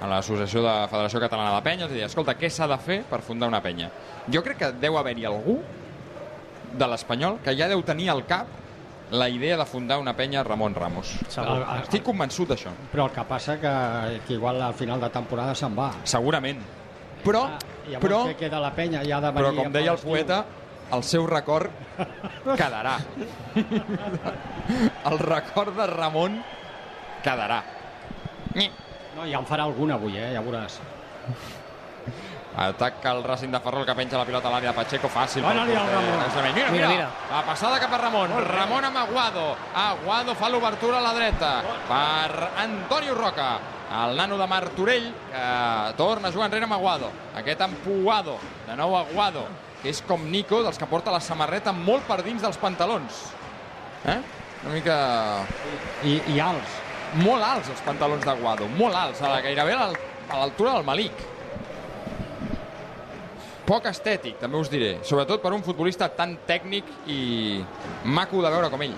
a l'Associació de Federació Catalana de Penyes i dir, escolta, què s'ha de fer per fundar una penya? Jo crec que deu haver-hi algú de l'Espanyol que ja deu tenir al cap la idea de fundar una penya Ramon Ramos. Segur. Estic convençut d'això. Però el que passa que, que igual al final de temporada se'n va. Segurament. Però, Llavors però, què queda la penya? Ja de però com deia el poeta, el seu record quedarà. El record de Ramon quedarà. No, ja en farà alguna avui, eh? ja veuràs. Ataca el Racing de Ferrol que penja la pilota a l'àrea de Pacheco, fàcil. pel Dóna-li al. Ramon. Mira, Mira, mira, mira. La passada cap a Ramon. Ramon amb Aguado. Aguado fa l'obertura a la dreta per Antonio Roca. El nano de Martorell que torna a jugar enrere amb Aguado. Aquest empuado. De nou Aguado, que és com Nico, dels que porta la samarreta molt per dins dels pantalons. Eh? Una mica I, i alts. Molt alts els pantalons d'Aguado, molt alts, a la, gairebé a l'al- a l'altura del Malik. Poc estètic, també us diré, sobretot per un futbolista tan tècnic i maco de veure com ell.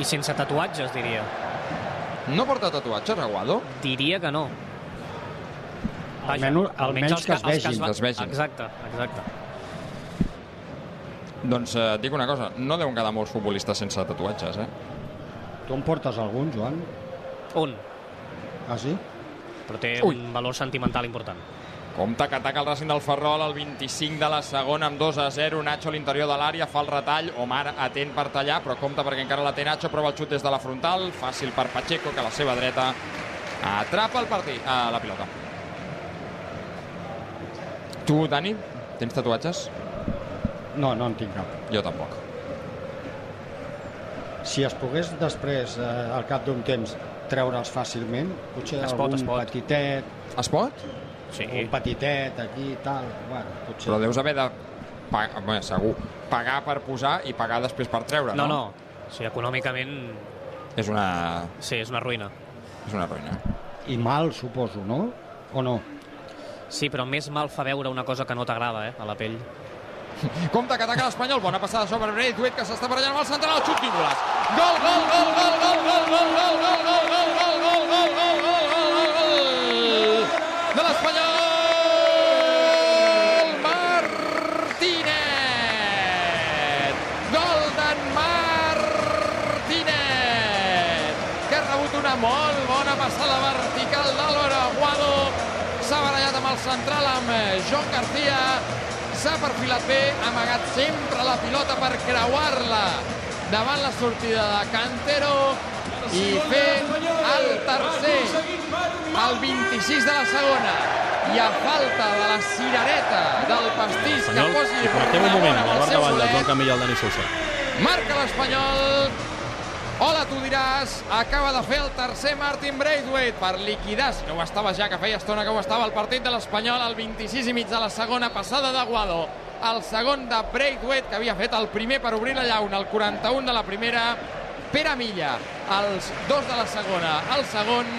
I sense tatuatges, diria. No porta tatuatges, Aguado? Diria que no. Almenys- almenys que es vegin, va- que es vegin. Exacte, exacte. Doncs eh, et dic una cosa, no deuen quedar molts futbolistes sense tatuatges, eh? Tu en portes algun, Joan? Un, Ah, sí? però té Ui. un valor sentimental important. Compte que ataca el Racing del Ferrol al 25 de la segona amb 2 a 0. Nacho a l'interior de l'àrea fa el retall. Omar atent per tallar, però compte perquè encara la té Nacho. Prova el xut des de la frontal. Fàcil per Pacheco, que a la seva dreta atrapa el partit, a la pilota. Tu, Dani, tens tatuatges? No, no en tinc cap. Jo tampoc. Si es pogués després, eh, al cap d'un temps, treure'ls fàcilment, potser Es pot, algun es pot. petitet, Es pot? Sí. un petitet aquí i tal, bueno, potser... Però deus haver de pagar, bé, segur, pagar per posar i pagar després per treure, No, no? no. O sigui, econòmicament, És una, sí, és una ruïna. és una ruïna. I mal, suposo, no? O no? Sí, però més mal fa veure una cosa que no t'agrada, eh, a la pell. Compte que ataca l'Espanyol, bona passada sobre Braithwaite que s'està barallant amb el central, xut Nicolàs. Gol, gol, gol, gol, gol, gol, gol, gol, gol, gol, gol, gol, gol, gol, gol, gol, gol, gol, de l'Espanyol Martínez gol d'en Martínez que ha rebut una molt bona passada vertical d'Álvaro Aguado s'ha barallat amb el central amb eh, Joan García s'ha perfilat bé, ha amagat sempre la pilota per creuar-la davant la sortida de Cantero i fer el tercer al 26 de la segona i a falta de la cirereta del pastís que Espanyol, posi connectem un Ramon moment, amb el Davall, del bolet. Joan Camilla al Dani Sousa. Marca l'Espanyol. Hola, tu diràs, acaba de fer el tercer Martin Braithwaite per liquidar, si no ho estava ja, que feia estona que ho estava, el partit de l'Espanyol al 26 i mig de la segona passada d'Aguado. El segon de Braithwaite, que havia fet el primer per obrir la llauna, el 41 de la primera. Pere Milla, els dos de la segona, el segon,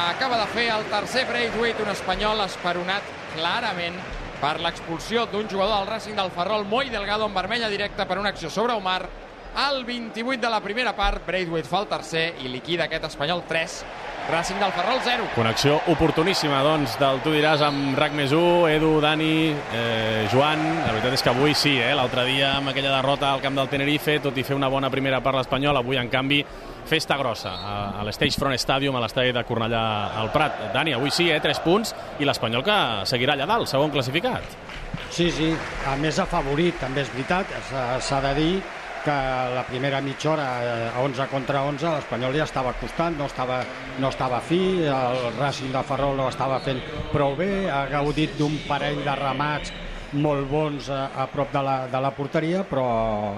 acaba de fer el tercer Braithwaite, un espanyol esperonat clarament per l'expulsió d'un jugador del Racing del Ferrol, Moi Delgado en vermella directa per una acció sobre Omar. Al 28 de la primera part, Braithwaite fa el tercer i liquida aquest espanyol 3, Racing del Ferrol 0. Connexió oportuníssima, doncs, del Tu diràs amb RAC més 1, Edu, Dani, eh, Joan. La veritat és que avui sí, eh? l'altre dia amb aquella derrota al camp del Tenerife, tot i fer una bona primera part l'Espanyol, avui, en canvi, festa grossa a, a l'Stage Front Stadium, a l'estadi de Cornellà al Prat. Dani, avui sí, eh? 3 punts, i l'Espanyol que seguirà allà dalt, segon classificat. Sí, sí, a més afavorit, també és veritat, s'ha- s'ha de dir que la primera mitja hora, eh, 11 contra 11, l'Espanyol ja estava costant, no estava, no estava fi, el Racing de Ferrol no estava fent prou bé, ha gaudit d'un parell de ramats molt bons a, a prop de la, de la porteria, però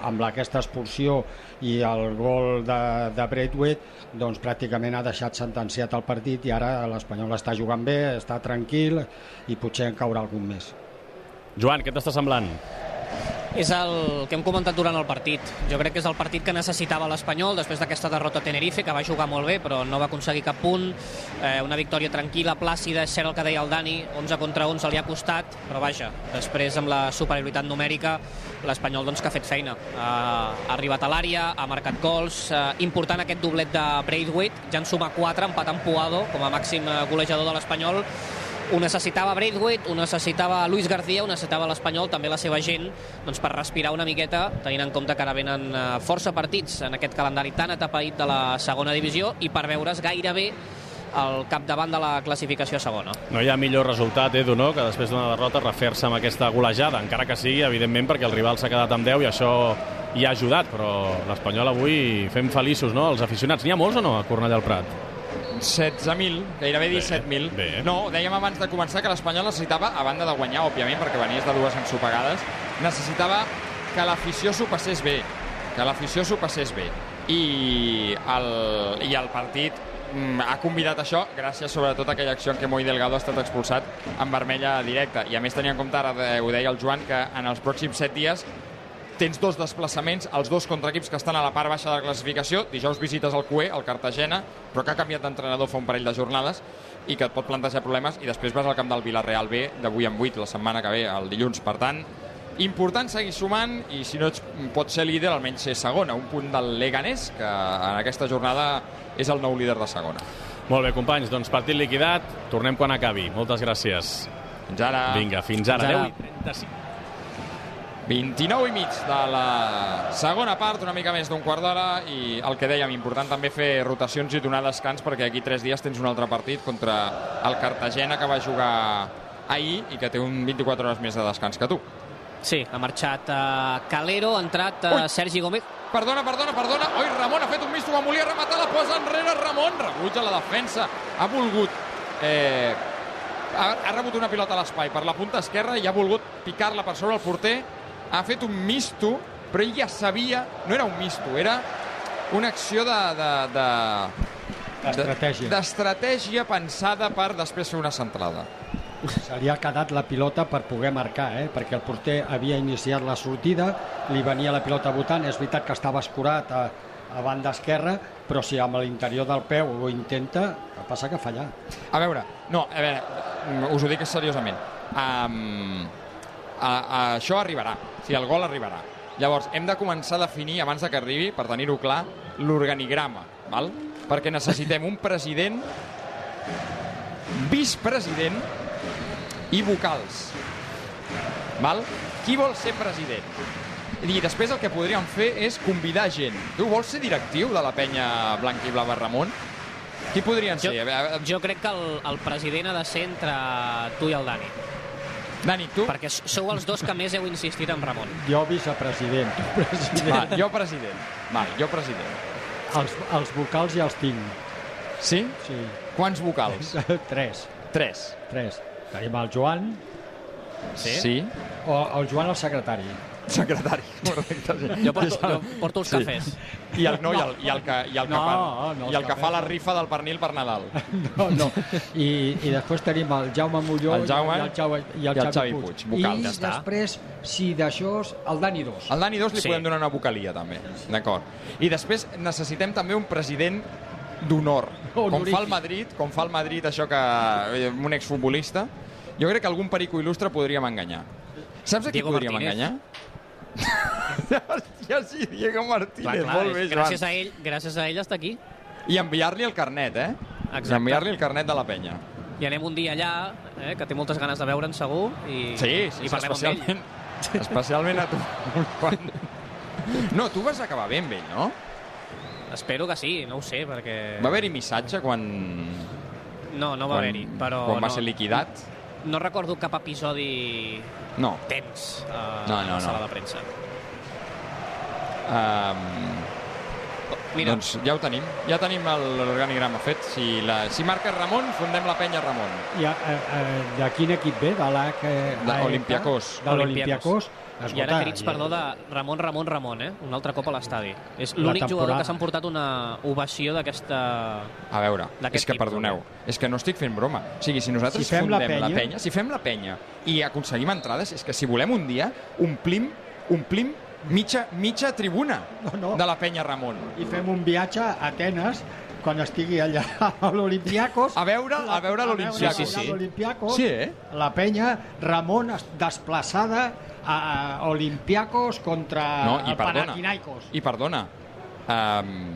amb aquesta expulsió i el gol de, de Braithwaite doncs pràcticament ha deixat sentenciat el partit i ara l'Espanyol està jugant bé, està tranquil i potser en caurà algun més. Joan, què t'està semblant? És el que hem comentat durant el partit. Jo crec que és el partit que necessitava l'Espanyol després d'aquesta derrota a Tenerife, que va jugar molt bé, però no va aconseguir cap punt. Eh, una victòria tranquil·la, plàcida, és cert el que deia el Dani, 11 contra 11 li ha costat, però vaja, després amb la superioritat numèrica, l'Espanyol doncs, que ha fet feina. Ha, arribat a l'àrea, ha marcat gols, eh, important aquest doblet de Braithwaite, ja en suma 4, empatant Puado com a màxim eh, golejador de l'Espanyol, ho necessitava Braithwaite, ho necessitava Luis García, ho necessitava l'Espanyol, també la seva gent, doncs per respirar una miqueta, tenint en compte que ara venen eh, força partits en aquest calendari tan atapeït de la segona divisió i per veure's gairebé al capdavant de la classificació segona. No hi ha millor resultat, Edu, no?, que després d'una derrota refer-se amb aquesta golejada, encara que sigui, evidentment, perquè el rival s'ha quedat amb 10 i això hi ha ajudat, però l'Espanyol avui fem feliços, no?, els aficionats. N'hi ha molts o no a Cornellà al Prat? 16.000, gairebé 17.000. bé. No, dèiem abans de començar que l'Espanyol necessitava, a banda de guanyar, òbviament, perquè venies de dues ensopegades, necessitava que l'afició s'ho passés bé, que l'afició s'ho passés bé. I el, i el partit mm, ha convidat això gràcies sobretot a aquella acció en què Moi Delgado ha estat expulsat en vermella directa. I a més tenia en compte, ara de- ho deia el Joan, que en els pròxims set dies tens dos desplaçaments, els dos contra equips que estan a la part baixa de la classificació. Dijous visites el QE, el Cartagena, però que ha canviat d'entrenador fa un parell de jornades i que et pot plantejar problemes. I després vas al camp del Villarreal B, d'avui en 8, la setmana que ve, el dilluns. Per tant, important seguir sumant i si no ets, pots ser líder, almenys ser segona. Un punt del Leganés, que en aquesta jornada és el nou líder de segona. Molt bé, companys, doncs partit liquidat. Tornem quan acabi. Moltes gràcies. Fins ara. Vinga, fins ara. Fins ara. 10 i 35. 29 i mig de la segona part, una mica més d'un quart d'hora i el que dèiem, important també fer rotacions i donar descans perquè aquí tres dies tens un altre partit contra el Cartagena que va jugar ahir i que té un 24 hores més de descans que tu. Sí, ha marxat uh, Calero, ha entrat uh, Ui. Sergi Gómez. Perdona, perdona, perdona. Oi, Ramon ha fet un misto, va volia rematar, la posa enrere Ramon. Rebutja la defensa. Ha volgut... Eh, ha, ha rebut una pilota a l'espai per la punta esquerra i ha volgut picar-la per sobre el porter. Ha fet un misto, però ell ja sabia... No era un misto, era una acció de... de, de D'estratègia. de- D'estratègia pensada per després fer una centrada. Se li ha quedat la pilota per poder marcar, eh? perquè el porter havia iniciat la sortida, li venia la pilota votant, és veritat que estava escurat a, a banda esquerra, però si amb l'interior del peu ho intenta, el que passa que fallar. A veure, no, a veure, mm, us ho dic seriosament. Um, a, a, això arribarà, o sigui, el gol arribarà. Llavors, hem de començar a definir, abans de que arribi, per tenir-ho clar, l'organigrama, val? perquè necessitem un president, vicepresident i vocals. Val? Qui vol ser president? I després el que podríem fer és convidar gent. Tu vols ser directiu de la penya Blanca i Blava Ramon? Qui podrien Jo, ser? Jo crec que el, el president ha de ser entre tu i el Dani, Dani, tu? perquè sou els dos que més heu insistit en Ramon. Jo vicepresident, president. Va, jo president. Va, jo president. Els, els vocals ja els tinc. Sí? Sí. Quants vocals? tres. Tres. Tres. Tenim el Joan, Sí? Sí? o el Joan el secretari. Secretari, correcte. Sí. Jo porto, jo porto els Sí. cafès. I el, no, i el, i el que, i el que, No, fa, no, i el que fa la rifa del pernil per Nadal. No, no. I, I després tenim el Jaume Molló El Jaume i el, Jaume, i el, i el Xavi, Xavi Puig. Puig, vocal. I Ja està. després, si d'això, el Dani 2. Al Dani 2 li Sí. podem donar una vocalia, també. D'acord. I després necessitem també un president d'honor. Com fa el Madrid, com fa el Madrid això que... eh, un exfutbolista. Jo crec que algun perico il·lustre podríem enganyar. Saps a qui Diego podríem Martínez. enganyar? ja sí, Diego Martínez, Clar, clar, molt bé, Joan. gràcies a ell, gràcies a ell està aquí. I enviar-li el carnet, eh? Exacte. I enviar-li el carnet de la penya. I anem un dia allà, eh, que té moltes ganes de veure'n segur, i, Sí, sí, i sí parlem amb ell. especialment, especialment a tu. Quan... No, tu vas acabar bé amb ell, no? Espero que sí, no ho sé, perquè... Va haver-hi missatge quan... No, no va quan, haver-hi, però... Quan va no, ser liquidat? No recordo cap episodi No. tens a No, no, la sala no. de premsa. Um, Mira, Doncs ja ho tenim. Ja tenim el- l'organigrama fet. Si, la, si marca Ramon, fundem la penya Ramon. I, eh, eh, de quin equip ve? De l'AC... De Olympiacos. L'Olimpiakos. I ara crits, perdó, de Ramon, Ramon, Ramon, eh? Un altre cop a l'estadi. És l'únic temporada- jugador que s'ha emportat una ovació d'aquesta... A veure, és que tipus, perdoneu, és que no estic fent broma. O sigui, si nosaltres Si fem la fundem la penya- penya, si fem la penya i aconseguim entrades, és que si volem un dia, omplim omplim mitja, mitja tribuna No, no. de la penya Ramon. I fem un viatge a Atenes quan estigui allà a l'Olimpiakos. A veure- a veure l'Olimpiakos. Sí, sí, sí. eh? La penya, Ramon es- desplaçada a a Olimpiakos contra No, i el perdona. Panathinaikos. I perdona. Um,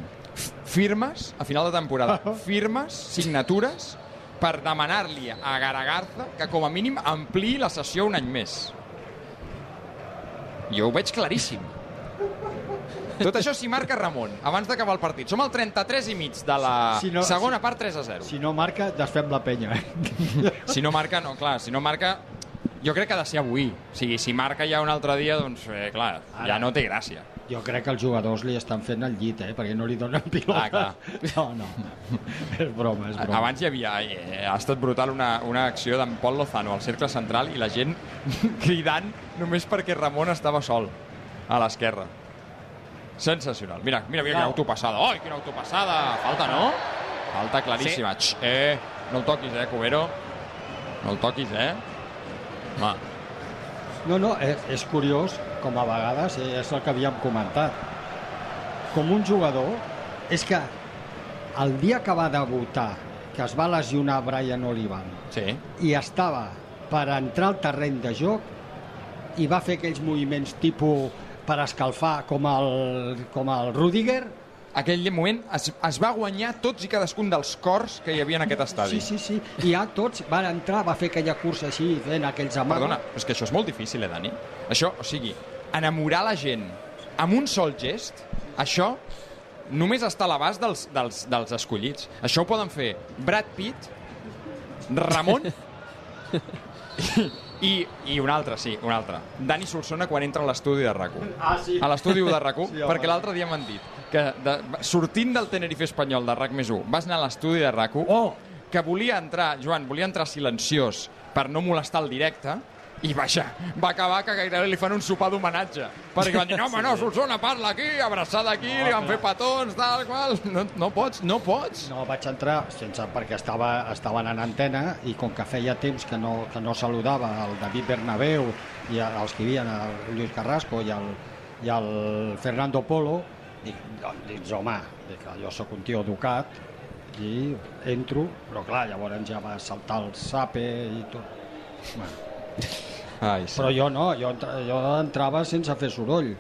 firmes, a final de temporada, firmes, signatures, per demanar-li a Garagarza que com a mínim ampliï la sessió un any més. Jo ho veig claríssim. Tot això s'hi marca Ramon, abans d'acabar el partit. Som al 33 i mig de la Si no- segona part 3 a 0. Si no marca, desfem la penya. Eh? Si no marca, no, clar, si no marca... Jo crec que ha de ser avui. O sigui, si marca ja un altre dia, doncs, eh, clar, ja Ara. no té gràcia. Jo crec que els jugadors li estan fent el llit, eh? perquè no li donen pilota. Ah, clar. No, no. és broma, és broma. Abans hi havia, eh, ha estat brutal una, una acció d'en Pol Lozano al cercle central i la gent cridant només perquè Ramon estava sol a l'esquerra. Sensacional. Mira, mira, mira quina autopassada. Oi, quina autopassada. Falta, no? Falta claríssima. Sí. Eh, no el toquis, eh, Cubero. No el toquis, eh? Home, No, no, és, és curiós, com a vegades, eh, és el que havíem comentat. Com un jugador, és que el dia que va debutar, que es va lesionar Brian Olivan, sí. i estava per entrar al terreny de joc i va fer aquells moviments tipus per escalfar com el, com el Rudiger, Aquell moment es, es va guanyar tots i cadascun dels cors que hi havia en aquest estadi. Sí, sí, sí. I ja tots van entrar, va fer aquella cursa així, fent aquells amagos. Perdona, però és que això és molt difícil, eh, Dani? Això, o sigui, enamorar la gent amb un sol gest, això només està a l'abast dels, dels, dels escollits. Això ho poden fer Brad Pitt, Ramon i, i un altre, sí, un altre. Dani Solsona quan entra a l'estudi de rac Ah, sí. a l'estudi de rac Sí, sí, home. perquè l'altre dia m'han dit que de, sortint del Tenerife espanyol de RAC més 1 vas anar a l'estudi de rac Oh, que volia entrar, Joan, volia entrar silenciós per no molestar el directe, i vaja, va acabar que gairebé li fan un sopar d'homenatge. Perquè van dir, no, home, no, Solsona parla aquí, abraçada aquí, li van fer petons, tal, qual... No, no pots, no pots. no, vaig entrar sense, perquè estava, estaven en antena i com que feia temps que no, que no saludava el David Bernabéu i els que hi havia, el Lluís Carrasco i el, i el Fernando Polo, dic, dic home, dic, jo sóc un tio educat i entro, però clar, llavors ja va saltar el sape i tot. Bueno, Ai, sí. però jo no, jo, jo entrava sense fer soroll.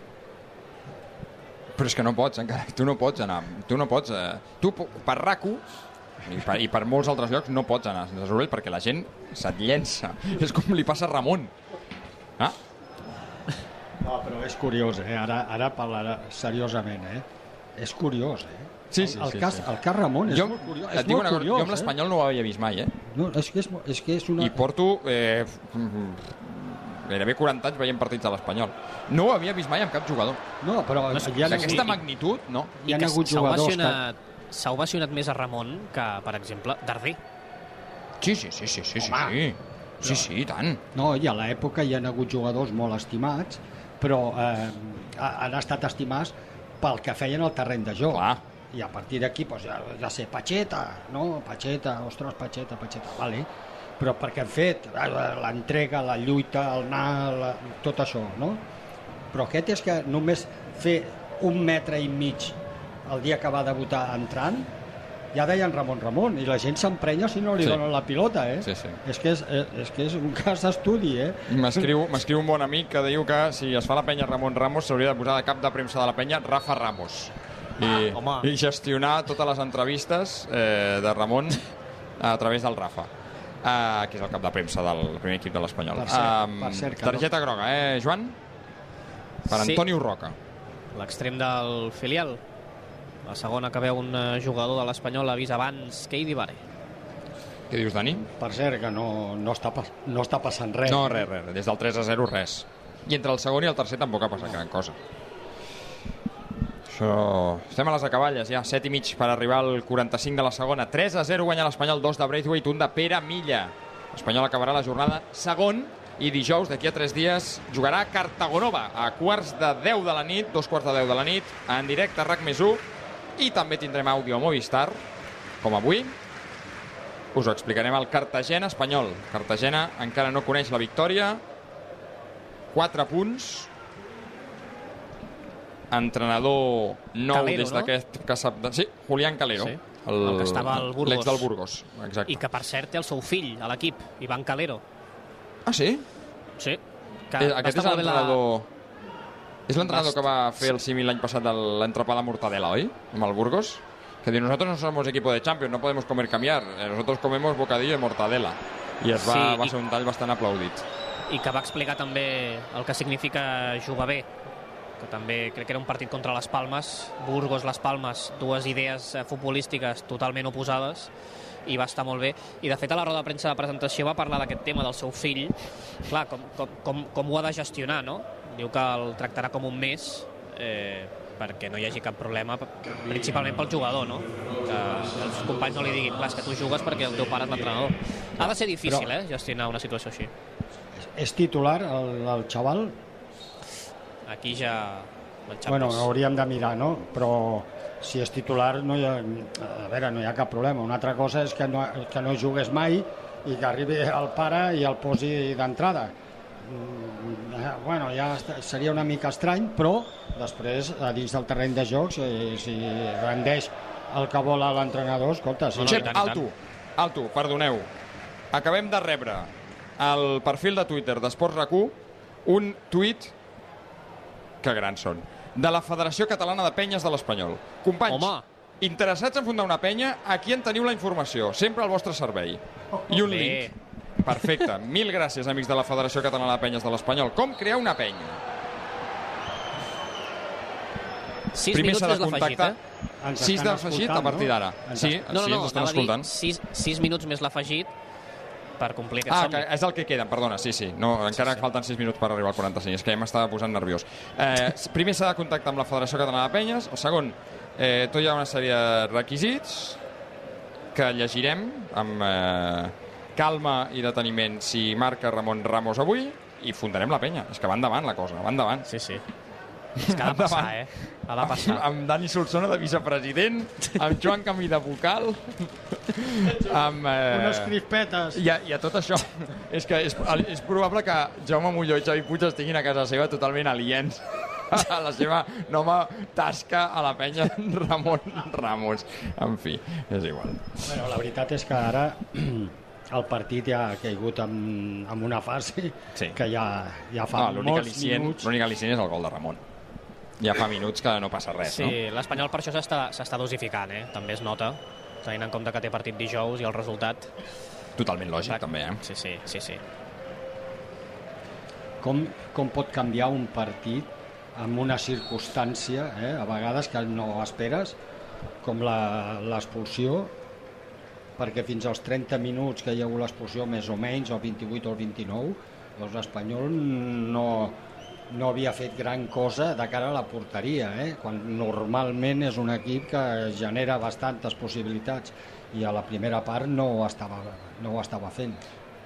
Però és que no pots, encara. Tu no pots anar. Tu no pots... Eh, tu, per rac i per, i per molts altres llocs, no pots anar sense soroll perquè la gent se't llença. És com li passa a Ramon. Ah, No, però és curiós, eh? Ara, ara parlarà seriosament, eh? És curiós, eh? Sí, sí, el, sí, cas, sí. el cas Ramon és jo, molt curiós. et És dic molt una cosa, curiós, jo amb l'Espanyol no ho havia vist mai, eh? Eh? No, és que és, és, que és una... I porto eh, gairebé 40 anys veient partits de l'Espanyol. No ho havia vist mai amb cap jugador. No, però No, hi ha, D'aquesta sí. magnitud, no. hi ha que hagut s'ha jugadors que... ovacionat, s'ha ovacionat més a Ramon que, per exemple, Darder. Sí, sí, sí, sí, sí, sí, Home. sí. Sí, sí, i tant. No, i a l'època hi ha hagut jugadors molt estimats, però eh, ha- han estat estimats pel que feien al terreny de joc. Clar. I a partir d'aquí, doncs, ja, ja sé, Pacheta, no? Pacheta, ostres, Pacheta, Pacheta, vale. Però perquè han fet eh, l'entrega, la lluita, el anar, la, tot això, no? Però aquest és que només fer un metre i mig el dia que va debutar entrant, ja deien Ramon Ramon, i la gent s'emprenya si no li Sí. donen la pilota, eh? Sí, sí. És que és, eh, és, que és un cas d'estudi, eh? M'escriu un bon amic que diu que si es fa la penya Ramon Ramos s'hauria de posar de cap de premsa de la penya Rafa Ramos. I, Ah, i gestionar totes les entrevistes eh, de Ramon a través del Rafa. Uh, que és el cap de premsa del primer equip de l'Espanyol. Per cert, per cert que no- targeta groga, eh, Joan? Per Sí. Antonio Roca. L'extrem del filial. La segona que veu un eh, jugador de l'Espanyol ha vist abans que Idibare. Què dius, Dani? Per cert, que no, no, està, pas- no està passant res. No, res, res, des del 3 a 0 res. I entre el segon i el tercer tampoc ha passat gran cosa. Això... Estem a les acaballes ja, 7 i mig per arribar al 45 de la segona. 3 a 0 guanya l'Espanyol, 2 de Braithwaite, un de Pere Milla. L'Espanyol acabarà la jornada segon i dijous, d'aquí a 3 dies, jugarà a Cartagonova a quarts de 10 de la nit, dos quarts de 10 de la nit, en directe a RAC més 1 i també tindrem àudio a Movistar, com avui, us ho explicarem al Cartagena espanyol. Cartagena encara no coneix la victòria. 4 punts entrenador nou Calero, des no? d'aquest que sap... Sí, Julián Calero. Sí. El que estava al Burgos. L'ex del Burgos, exacte. I que, per cert, té el seu fill a l'equip, Ivan Calero. Ah, sí? Sí. Que Eh, Aquest és bé la- l'entrenador... És l'entrenador que va fer el símil l'any passat de l'entrepà de mortadela, oi? Amb el Burgos. Que diu, nosotros no somos equipo de Champions, no podemos comer cambiar. Eh, Nosotros comemos bocadillo de mortadela. I es va, Sí, va i- ser un tall bastant aplaudit. i que va explicar també el que significa jugar bé que també crec que era un partit contra les Palmes Burgos-Les Palmes, dues idees eh, futbolístiques totalment oposades i va estar molt bé, i de fet a la roda de premsa de presentació va parlar d'aquest tema del seu fill clar, com, com, com, com ho ha de gestionar no? diu que el tractarà com un mes eh, perquè no hi hagi cap problema principalment pel jugador no? que els companys no li diguin clar, que tu jugues perquè el teu pare és l'entrenador ha de ser difícil Però- eh, gestionar una situació així És titular el, el xaval? Aquí ja l'enxampes. Bueno, hauríem de mirar, no? Però si és titular, no hi ha, a veure, no hi ha cap problema. Una altra cosa és que no, que no jugués mai i que arribi el pare i el posi d'entrada. Mm, eh, Bueno, ja seria una mica estrany, però després, a dins del terreny de joc, si, si rendeix el que vol l'entrenador, escolta, sí. No, no, Xep, alto, alto, perdoneu. Acabem de rebre al perfil de Twitter d'Esports RAC1 un tuit que grans són de la Federació Catalana de Penyes de l'Espanyol. Companys, Home. interessats en fundar una penya, aquí en teniu la informació, sempre al vostre servei. I un Bé. link. Perfecte. Mil gràcies, amics de la Federació Catalana de Penyes de l'Espanyol. Com crear una penya? 6 Primer minuts s'ha de contactar. eh? Ens 6 estan d'afegit a partir no? d'ara. Sí, No, no, sí, no, ens estan escoltant. 6, 6 minuts més l'afegit per complir aquest Ah, somni. que és el que queden, perdona, sí, sí. No, encara sí. falten 6 minuts per arribar al 45, és que ja m'estava posant nerviós. Eh, primer s'ha de contactar amb la Federació Catalana de Penyes, el segon, eh, tot hi ha una sèrie de requisits que llegirem amb eh, calma i deteniment si marca Ramon Ramos avui i fundarem la penya. És que va endavant la cosa, va endavant. Sí, sí. És que ha de passar, eh? Ha de passar. Amb, amb Dani Solsona de vicepresident, amb Joan Camí de vocal, amb... Eh, Unes crispetes. i a, I a tot això, és que és, és probable que Jaume Molló i Xavi Puig estiguin a casa seva totalment aliens a la seva nova tasca a la penya Ramon Ramos. En fi, és igual. Bueno, la veritat és que ara el partit ja ha caigut en, en una fase Sí. que ja, ja fa L'únic molts minuts. l'únic al·licient és el gol de Ramon. Ja fa minuts que no passa res, Sí, no? l'Espanyol per això s'està s'està dosificant, eh? També es nota, tenint en compte que té partit dijous i el resultat... Totalment lògic, també, eh? Sí, sí, sí, sí. Com, com pot canviar un partit amb una circumstància, eh, a vegades que no esperes, com la- l'expulsió, perquè fins als 30 minuts que hi ha hagut l'expulsió, més o menys, o 28 o 29, doncs l'Espanyol no, no havia fet gran cosa de cara a la porteria, eh? quan normalment és un equip que genera bastantes possibilitats i a la primera part no ho estava, no ho estava fent.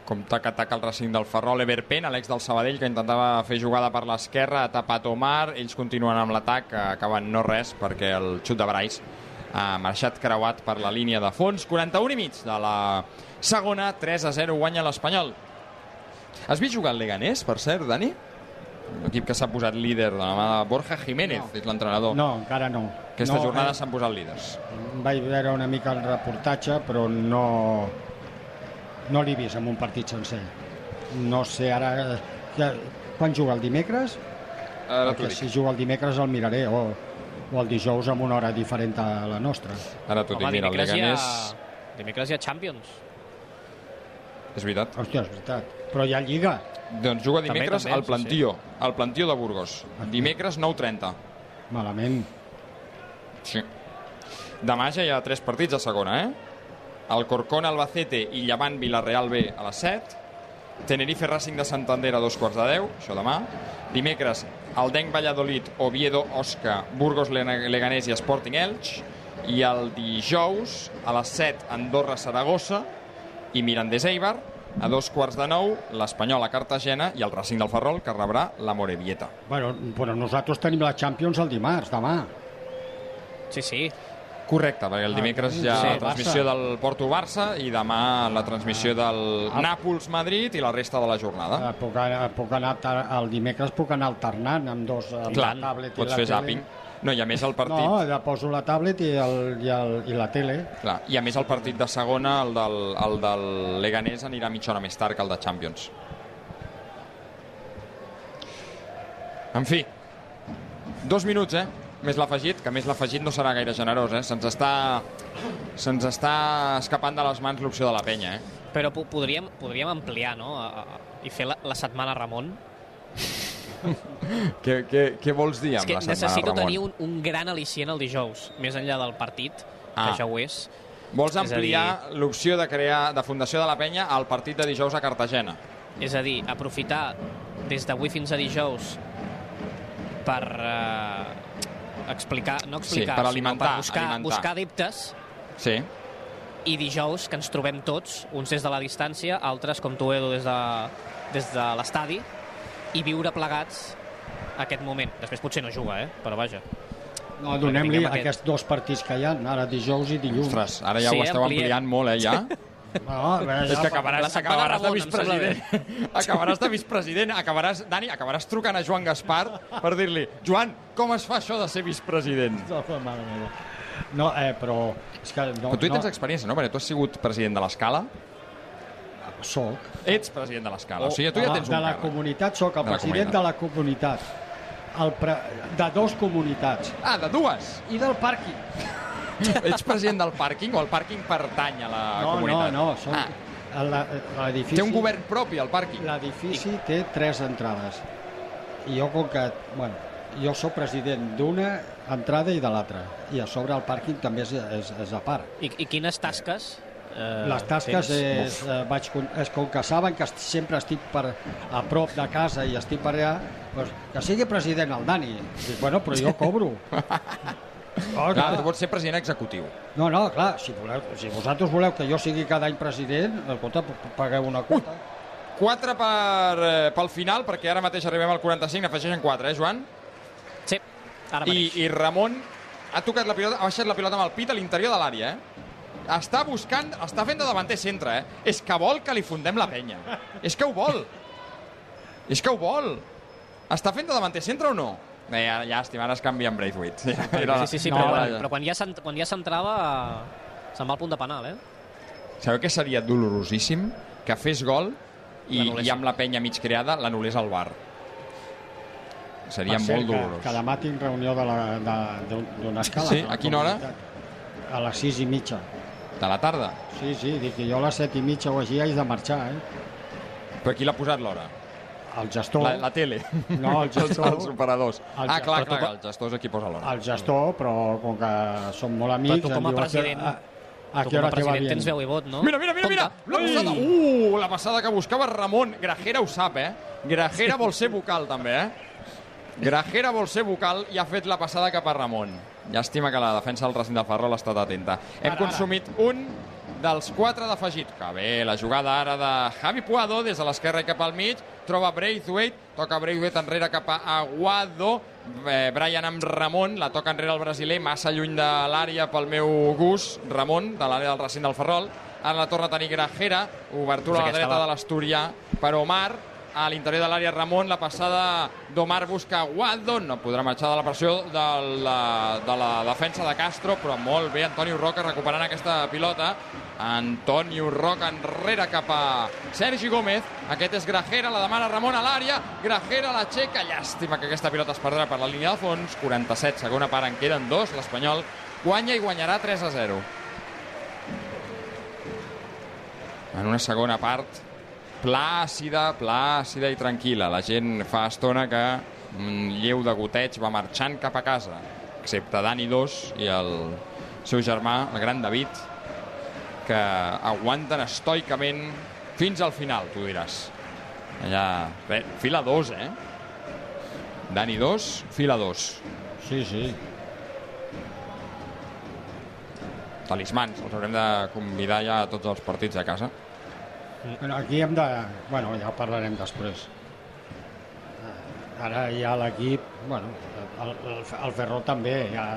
com taca-taca el Racing del Ferrol, Everpen, Alex del Sabadell, que intentava fer jugada per l'esquerra, ha tapat Omar, ells continuen amb l'atac, acaben no res, perquè el xut de Brais ha marxat creuat per la línia de fons. 41 i mig de la segona, 3 a 0 guanya l'Espanyol. Has vist jugar el Leganés, per cert, Dani? L'equip que s'ha posat líder de la mà de Borja Jiménez, No. és l'entrenador. No, encara no. Aquesta no, jornada eh, s'han posat líders. Vaig veure una mica el reportatge, però no, no l'he vist en un partit sencer. No sé ara... Ja, quan juga el dimecres? Ara Perquè si juga el dimecres el miraré, o, o el dijous amb una hora diferent a la nostra. Ara t'ho dic, mira, el dimecres, hi Leganés... ha... dimecres hi ha Champions. És veritat. Hòstia, és veritat. Però hi ha Lliga. Doncs juga També, dimecres també, al sí, Plantío, al Plantío de Burgos. Dimecres 9.30. Malament. Sí. Demà ja hi ha tres partits a segona, eh? El Corcón Albacete i Llevant Villarreal B a les 7. Tenerife Racing de Santander a dos quarts de 10, això demà. Dimecres, el Denc Valladolid, Oviedo, Osca, Burgos Leganés i Sporting Elx. I el dijous, a les 7, Andorra Saragossa i Mirandés Eibar. A dos quarts de nou, l'Espanyol a Cartagena i el Racing del Ferrol, que rebrà la Morevieta. Bueno, però nosaltres tenim la Champions el dimarts, demà. Sí, sí. Correcte, perquè el dimecres hi ha sí, la transmissió del Porto-Barça i demà la transmissió del Nàpols-Madrid i la resta de la jornada. Eh, Puc, puc anar, el dimecres puc anar alternant amb dos, amb Clar, la tablet i pots la fer tele. zapping. No, i a més el partit... No, ja poso la tablet i, el, i, el, i la tele. Clar, I a més el partit de segona, el del, el del Leganés, anirà mitja hora més tard que el de Champions. En fi, dos minuts, eh? Més l'afegit, que més l'afegit no serà gaire generós, eh? Se'ns està, se'ns està escapant de les mans l'opció de la penya, eh? Però po- podríem, podríem ampliar, no?, a, a, i fer la, la setmana Ramon. Què, què, què vols dir És amb que la setmana, necessito Ramon? tenir un, un gran al·licient el dijous, més enllà del partit, Ah. que ja ho és. Vols és ampliar l'opció de crear de Fundació de la Penya al partit de dijous a Cartagena? És a dir, aprofitar des d'avui fins a dijous per eh, explicar, no explicar, per sinó alimentar, per buscar, alimentar. buscar adeptes Sí. i dijous que ens trobem tots, uns des de la distància, altres com tu, Edu, des de, des de l'estadi, i viure plegats aquest moment. Després potser no juga, eh? però vaja. No, donem-li aquest. aquests dos partits que hi ha, ara dijous i dilluns. Ostres, ara ja Sí, ho esteu ampliem. ampliant molt, eh, ja? No, a veure, És que acabaràs, acabaràs de vicepresident. Acabaràs de vicepresident. Acabaràs, Dani, acabaràs trucant a Joan Gaspar per dir-li Joan, com es fa això de ser vicepresident? No, eh, però... És que no, Però tu hi tens no, experiència, no? Perquè tu has sigut president de l'escala. Soc. Ets president de l'escala. O sigui, tu ja de, tens de un la càrrec. comunitat soc el De la president comunitat. de la comunitat. El pre... De dos comunitats. Ah, de dues. I del pàrquing. Ets president del pàrquing o el pàrquing pertany a la No, no, comunitat? no. Som... Ah, la- L'edifici... té un govern propi, el pàrquing. L'edifici té tres entrades. I jo, com que... Bueno, jo sóc president d'una entrada i de l'altra. I a sobre el pàrquing també és, és, és a part. I, i quines tasques? Eh, Les tasques tens? és, eh, vaig, con- és com que saben que sempre estic per, a prop de casa i estic per allà, doncs, que sigui president el Dani. Dic, bueno, però jo cobro. Oh, Clar, tu pots ser president executiu. No, no, clar, si, voleu, si vosaltres voleu que jo sigui cada any president, escolta, pagueu una quota. 4 per, eh, pel final, perquè ara mateix arribem al 45, n'afegeixen 4, eh, Joan? Sí, ara I, mateix. I Ramon ha tocat la pilota, ha baixat la pilota amb el pit a l'interior de l'àrea, eh? Està buscant, està fent de davanter centre, eh? És que vol que li fundem la penya. És que ho vol. És que ho vol. Està fent de davanter centre o no? Bé, ja, llàstima, ara es canvia amb Braithwaite. Sí, Sí, sí, sí, No, però, quan, però quan ja, quan ja centrava se'n va al punt de penal, eh? Sabeu què seria dolorosíssim? Que fes gol i, i amb la penya mig creada l'anul·lés al bar. Seria cert, molt que, dolorós. que demà tinc reunió de la- de- d'una escala. Sí? de A quina hora? A les sis i mitja. De la tarda. Sí, sí, dic que jo a les set i mitja o així haig de marxar, eh? Però qui l'ha posat l'hora? El gestor, La, la tele. No, el gestor. Els, els operadors. El ah, gestor. clar, tu clar, el gestor és qui posa l'hora. el gestor, però com que som molt amics... Però tu com a president- A, a, tu com a president bien? tens veu i vot, no? Mira, mira, mira, mira! La passada, uh, la passada que buscava Ramon. Grajera ho sap, eh? Grajera vol ser vocal, també, eh? Grajera vol ser vocal i ha fet la passada cap a Ramon. Llàstima que la defensa del recinte del Ferrol ha estat atenta. Hem Ara, consumit un dels quatre d'afegit. Que bé, la jugada ara de Javi Puado, des de l'esquerra i cap al mig, troba Braithwaite, toca Braithwaite enrere cap a Aguado, eh, Brian amb Ramon, la toca enrere el brasiler, massa lluny de l'àrea pel meu gust, Ramon, de l'àrea del recinte del Ferrol, ara la torna a tenir Grajera, obertura a la dreta va. de l'Asturià per Omar, a l'interior de l'àrea Ramon, la passada d'Omar busca Guado, no podrà marxar de la pressió de la, de la defensa de Castro, però molt bé Antonio Roca recuperant aquesta pilota. Antonio Roca enrere cap a Sergi Gómez. Aquest és Grajera, la demana Ramon a l'àrea. Grajera l'aixeca. Llàstima que aquesta pilota es perdrà per la línia de fons. 47, segona part, en queden dos. L'Espanyol guanya i guanyarà 3 a 0. En una segona part plàcida, plàcida i tranquil·la. La gent fa estona que un lleu de goteig va marxant cap a casa, excepte Dani Dos i el seu germà, el gran David, que aguanten estoicament fins al final, tu diràs. Allà, bé, fila 2, eh? Dani 2, fila 2. Sí, sí. Talismans, els haurem de convidar ja a tots els partits a casa. Bueno, aquí hem de... Bueno, ja ho parlarem després. Ara ja l'equip... Bueno, el, el, el Ferrol també ja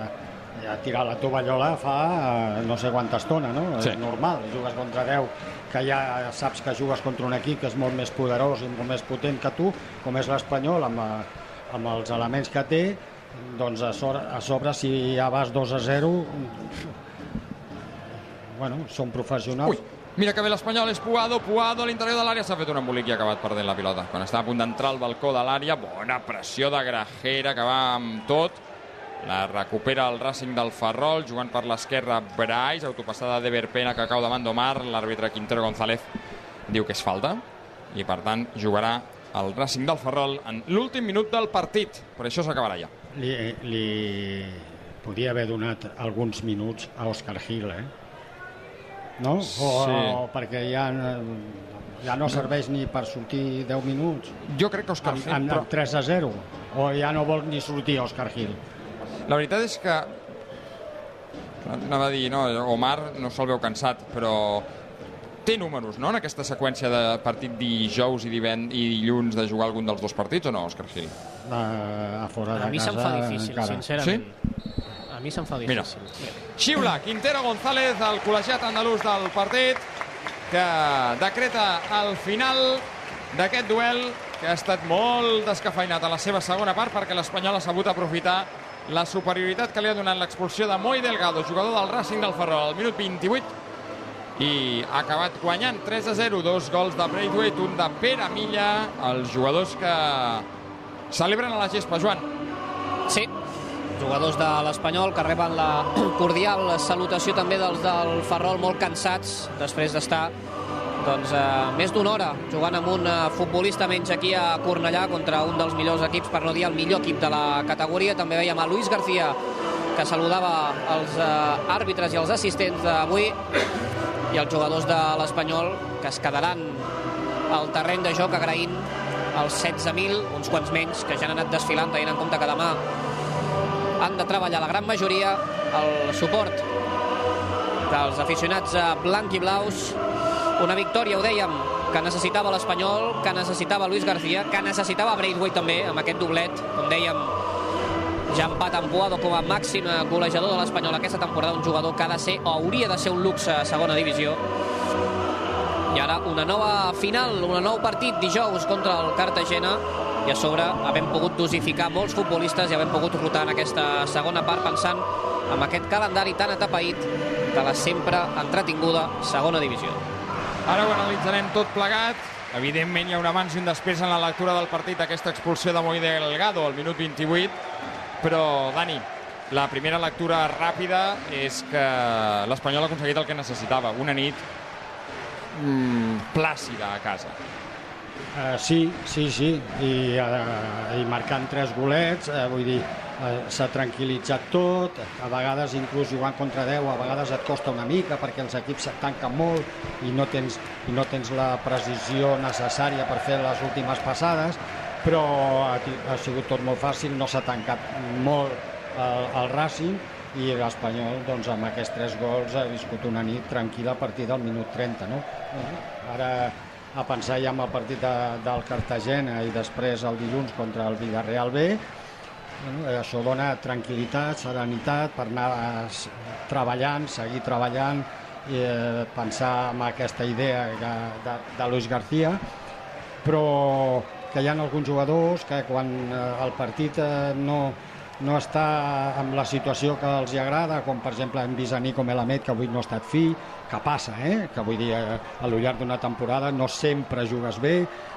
ja tirar la tovallola fa eh, no sé quanta estona, no? Sí. És normal, jugues contra 10, que ja saps que jugues contra un equip que és molt més poderós i molt més potent que tu, com és l'Espanyol, amb, eh, amb els elements que té, doncs a sobre, a sobre si ja vas 2 a 0, bueno, són professionals. Ui, mira que bé l'Espanyol és Puado, Puado a l'interior de l'àrea s'ha fet un embolic i ha acabat perdent la pilota. Quan estava a punt d'entrar al balcó de l'àrea, bona pressió de Grajera que va amb tot. La recupera el Racing del Ferrol, jugant per l'esquerra Brais, autopassada de Verpena que cau davant d'Omar, l'àrbitre Quintero González diu que és falta i per tant jugarà el Racing del Ferrol en l'últim minut del partit, per això s'acabarà ja. Li, li podia haver donat alguns minuts a Òscar Gil, eh? No? O, Sí. o perquè ja, ja no serveix ni per sortir 10 minuts Jo crec que Òscar amb, Gil, amb, però amb 3 a 0 o ja no vol ni sortir Òscar Gil La veritat és que anava a dir, no, Omar no se'l veu cansat, però té números, no?, en aquesta seqüència de partit dijous i, divend i dilluns de jugar algun dels dos partits o no, Òscar Gil? a, a fora de A mi se'm fa difícil, encara. sincerament. A mi se'm fa Mira. difícil. Xiula Quintero González, el col·legiat andalús del partit, que decreta el final d'aquest duel que ha estat molt descafeinat a la seva segona part perquè l'Espanyol ha sabut aprofitar la superioritat que li ha donat l'expulsió de Moi Delgado, jugador del Racing del Ferrol, al minut 28 i ha acabat guanyant 3 a 0, dos gols de Braithwaite, un de Pere Milla, els jugadors que celebren a la gespa. Joan, Sí, jugadors de l'Espanyol que reben la cordial salutació també dels del Ferrol molt cansats després d'estar doncs, eh, més d'una hora jugant amb un eh, futbolista menys aquí a Cornellà contra un dels millors equips, per no dir el millor equip de la categoria. També veiem a Luis García que saludava els eh, àrbitres i els assistents d'avui i els jugadors de l'Espanyol que es quedaran al terreny de joc agraint els 16.000, uns quants menys, que ja han anat desfilant, tenint en compte que demà han de treballar la gran majoria el suport dels aficionats blanc i blaus. Una victòria, ho dèiem, que necessitava l'Espanyol, que necessitava Luis García, que necessitava Braithwaite també, amb aquest doblet, com dèiem, ja empat amb Puado com a màxim golejador de l'Espanyol aquesta temporada, un jugador que ha de ser, o hauria de ser un luxe a segona divisió. I ara una nova final, un nou partit dijous contra el Cartagena i a sobre havem pogut dosificar molts futbolistes i havem pogut rotar en aquesta segona part pensant en aquest calendari tan atapeït de la sempre entretinguda segona divisió. Ara ho analitzarem tot plegat. Evidentment hi ha un abans i un després en la lectura del partit, aquesta expulsió de Moi Delgado al minut 28. Però, Dani, la primera lectura ràpida és que l'Espanyol ha aconseguit el que necessitava, una nit mm, plàcida a casa. Uh, sí, sí, sí, i, uh, i marcant tres golets, uh, vull dir, uh, s'ha tranquil·litzat tot, a vegades inclús jugant contra 10, a vegades et costa una mica perquè els equips et tanquen molt i no tens, i no tens la precisió necessària per fer les últimes passades, però ha, ha sigut tot molt fàcil, no s'ha tancat molt el, el Racing i l'Espanyol doncs, amb aquests tres gols ha viscut una nit tranquil·la a partir del minut 30 no? ara a pensar ja en el partit de, del Cartagena i després el dilluns contra el Villarreal B. Bueno, això dona tranquil·litat, serenitat per anar treballant, seguir treballant i eh, pensar en aquesta idea de, de, de Luis García. Però que hi ha alguns jugadors que quan eh, el partit eh, no, no està en la situació que els hi agrada, com per exemple hem vist a Nico Melamed, que avui no ha estat fi, que passa, eh? que vull dir, eh, a lo llarg d'una temporada no sempre jugues bé,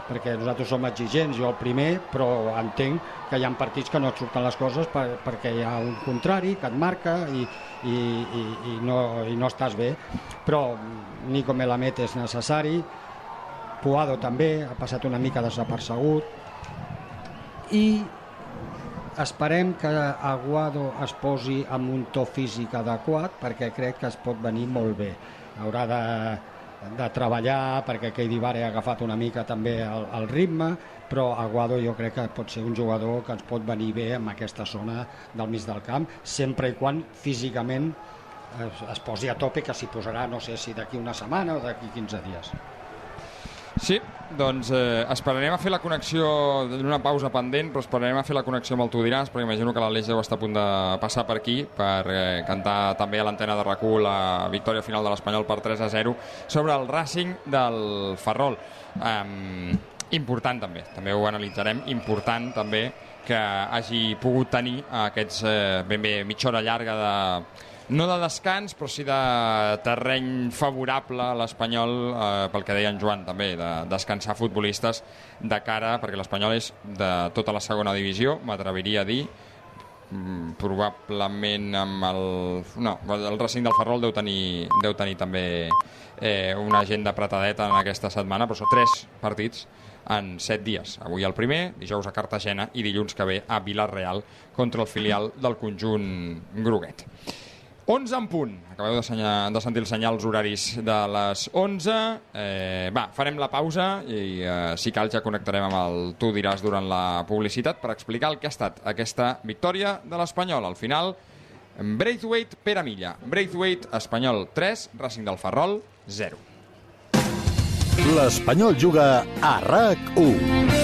perquè nosaltres som exigents, jo el primer, però entenc que hi ha partits que no et surten les coses per, perquè hi ha un contrari que et marca i, i, i, i, no, i no estàs bé. Però Nico Melamed és necessari, Puado també, ha passat una mica desapercegut, i esperem que Aguado es posi amb un to físic adequat perquè crec que es pot venir molt bé. Haurà de, de treballar perquè Keidi Vare ha agafat una mica també el, el ritme, però Aguado jo crec que pot ser un jugador que ens pot venir bé en aquesta zona del mig del camp, sempre i quan físicament es, es posi a tope, que s'hi posarà, no sé si d'aquí una setmana o d'aquí 15 dies. Sí, doncs eh, esperarem a fer la connexió d'una pausa pendent, però esperarem a fer la connexió amb el Tu diràs, perquè imagino que l'Aleix deu estar a punt de passar per aquí per eh, cantar també a l'antena de RAC1 la victòria final de l'Espanyol per 3 a 0 sobre el Racing del Ferrol. Um, important també, també ho analitzarem, important també que hagi pogut tenir aquests eh, ben bé mitja hora llarga de, no de descans, però sí de terreny favorable a l'Espanyol, eh, pel que deia en Joan també, de descansar futbolistes de cara, perquè l'Espanyol és de tota la segona divisió, m'atreviria a dir, mm, probablement amb el... No, el Racing del Ferrol deu tenir, deu tenir també eh, una agenda apretadeta en aquesta setmana, però són tres partits en set dies. Avui el primer, dijous a Cartagena i dilluns que ve a Vilareal contra el filial del conjunt Groguet. 11 en punt. Acabeu de, senyar, de sentir els senyals horaris de les 11. Eh, va, farem la pausa i eh, si cal ja connectarem amb el Tu diràs durant la publicitat per explicar el que ha estat aquesta victòria de l'Espanyol. Al final, Braithwaite per a Milla. Braithwaite, Espanyol 3, Racing del Ferrol 0. L'Espanyol juga a RAC 1.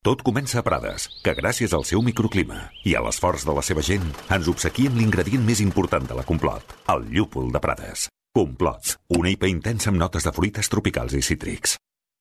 Tot comença a Prades, que gràcies al seu microclima i a l'esforç de la seva gent ens obsequia l'ingredient més important de la Complot, el llúpol de Prades. Complot, una IPA intensa amb notes de fruites tropicals i cítrics.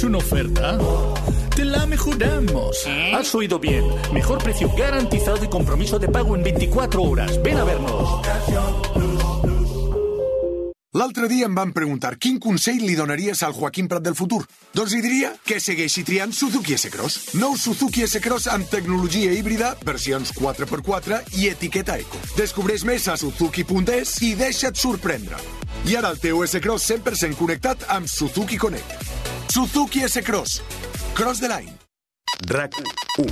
hecho una oferta? Te la mejoramos. Has oído bien. Mejor precio garantizado y compromiso de pago en 24 horas. Ven a vernos. L'altre dia em van preguntar quin consell li donaries al Joaquim Prat del futur. Doncs li diria que segueixi triant Suzuki S-Cross. Nou Suzuki S-Cross amb tecnologia híbrida, versions 4x4 i etiqueta eco. Descobreix més a suzuki.es i deixa't sorprendre. I ara el teu S-Cross 100% connectat amb Suzuki Connect. Suzuki S-Cross. Cross the line. RAC 1.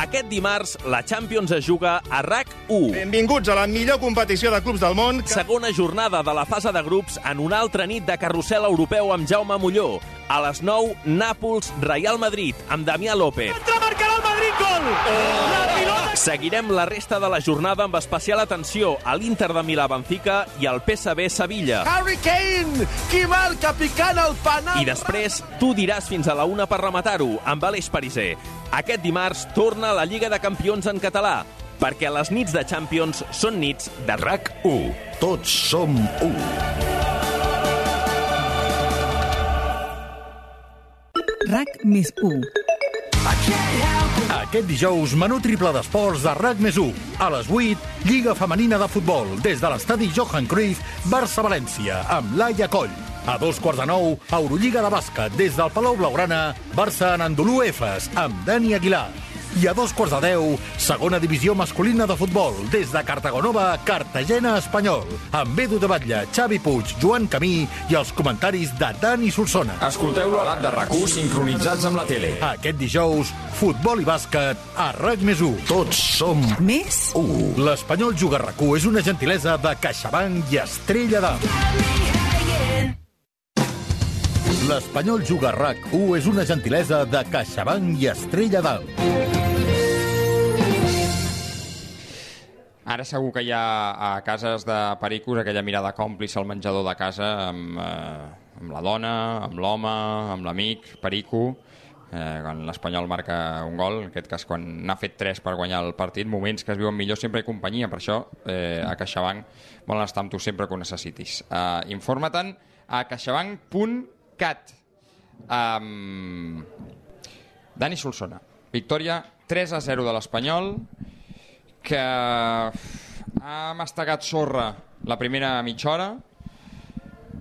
Aquest dimarts, la Champions es juga a RAC1. Benvinguts a la millor competició de clubs del món. Que... Segona jornada de la fase de grups en una altra nit de carrusel europeu amb Jaume Molló. A les 9, Nàpols, Real Madrid, amb Damià López. Entra marcarà el Madrid gol! Oh! La pilota... Seguirem la resta de la jornada amb especial atenció a l'Inter de Milà-Benfica i al PSV Sevilla. Harry Kane, qui marca picant el penal. I després, tu diràs fins a la una per rematar-ho, amb Aleix Pariser. Aquest dimarts torna la Lliga de Campions en català, perquè les nits de Champions són nits de RAC 1. Tots som 1. RAC més 1. Aquest dijous, menú triple d'esports de RAC més 1. A les 8, Lliga Femenina de Futbol, des de l'estadi Johan Cruyff, Barça-València, amb Laia Coll. A dos quarts de nou, Eurolliga de bàsquet, des del Palau Blaugrana, Barça en Andolú Efes, amb Dani Aguilar. I a dos quarts de deu, segona divisió masculina de futbol, des de Cartagonova, Cartagena Espanyol, amb Edu de Batlle, Xavi Puig, Joan Camí i els comentaris de Dani Solsona. Escolteu-lo a l'app de rac sincronitzats amb la tele. Aquest dijous, futbol i bàsquet a RAC més 1. Tots som Més 1. L'Espanyol Juga RAC és una gentilesa de CaixaBank i Estrella d'Am. L'Espanyol Juga RAC1 és una gentilesa de CaixaBank i Estrella d'Alt. Ara segur que hi ha a cases de pericos aquella mirada còmplice al menjador de casa amb, eh, amb la dona, amb l'home, amb l'amic, perico, eh, quan l'Espanyol marca un gol, en aquest cas quan n'ha fet tres per guanyar el partit, moments que es viuen millor sempre i companyia, per això eh, a CaixaBank volen estar amb tu sempre que ho necessitis. Eh, Informa-te'n a caixabank.cat. Um, Dani Solsona, victòria 3 a 0 de l'Espanyol, que ha mastegat sorra la primera mitja hora,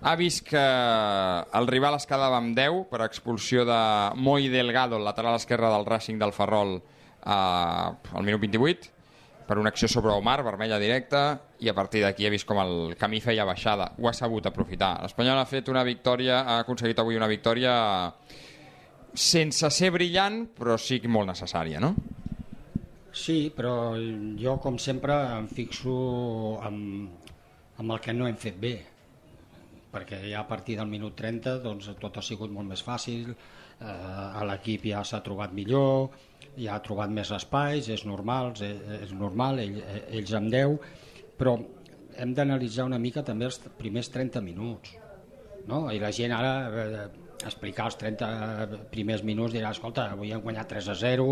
ha vist que el rival es quedava amb 10 per expulsió de Moi Delgado, el lateral esquerre del Racing del Ferrol, eh, al minut 28, per una acció sobre Omar, vermella directa, i a partir d'aquí ha vist com el camí feia baixada. Ho ha sabut aprofitar. L'Espanyol ha fet una victòria, ha aconseguit avui una victòria sense ser brillant, però sí molt necessària, no? Sí, però jo, com sempre, em fixo amb, amb el que no hem fet bé perquè ja a partir del minut 30 doncs, tot ha sigut molt més fàcil, eh, l'equip ja s'ha trobat millor, ja ha trobat més espais, és normal, és, és normal ell, ells amb 10, però hem d'analitzar una mica també els primers 30 minuts. No? I la gent ara eh, explicar els 30 primers minuts dirà, escolta, avui hem guanyat 3 a 0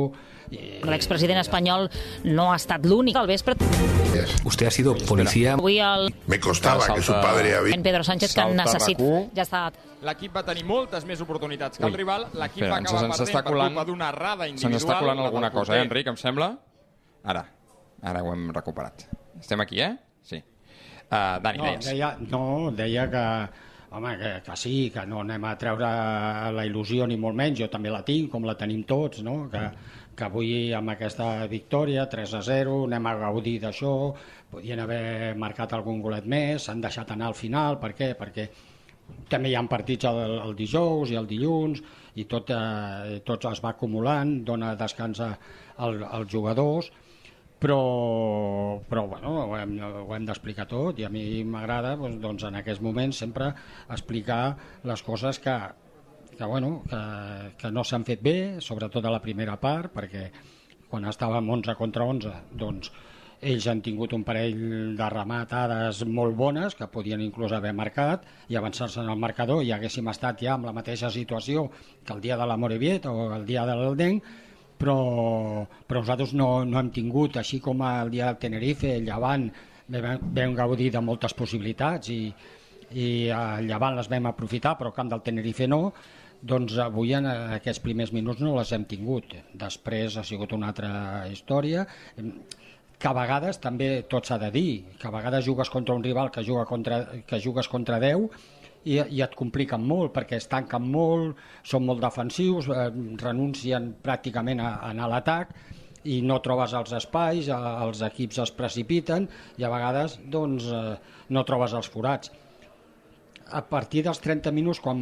i... L'expresident espanyol no ha estat l'únic al vespre. Usted ha sido policía. Avui el Me costaba que su padre había... en Pedro Sánchez que necessita... Ja està. L'equip va tenir moltes més oportunitats que el Ui. rival, l'equip va acabar perdent per culpa d'una errada Se'ns individual. està colant alguna cosa, eh, Enric, em sembla? Ara, ara ho hem recuperat. Estem aquí, eh? Sí. Uh, Dani, no, deies. deia, no, deia que, home, que, que sí, que no anem a treure la il·lusió ni molt menys, jo també la tinc, com la tenim tots, no? que, que avui amb aquesta victòria, 3 a 0, anem a gaudir d'això, podien haver marcat algun golet més, s'han deixat anar al final, per què? Perquè també hi ha partits el, el dijous i el dilluns i tot, eh, tot es va acumulant, dona descans als jugadors, però, però bueno, ho hem, ho hem d'explicar tot i a mi m'agrada doncs, doncs, en aquests moments sempre explicar les coses que, que, bueno, que, que no s'han fet bé, sobretot a la primera part, perquè quan estàvem 11 contra 11, doncs ells han tingut un parell de rematades molt bones que podien inclús haver marcat i avançar-se en el marcador i haguéssim estat ja amb la mateixa situació que el dia de la Moreviet o el dia de l'Eldenc però, però nosaltres no, no hem tingut, així com el dia del Tenerife, el Llevant, vam, gaudir de moltes possibilitats i, i el Llevant les vam aprofitar, però el camp del Tenerife no, doncs avui en aquests primers minuts no les hem tingut. Després ha sigut una altra història, que a vegades també tot s'ha de dir, que a vegades jugues contra un rival que, juga contra, que jugues contra 10 i, i et compliquen molt perquè es tanquen molt, són molt defensius, eh, renuncien pràcticament a, a anar a l'atac i no trobes els espais, eh, els equips es precipiten i a vegades doncs, eh, no trobes els forats. A partir dels 30 minuts, quan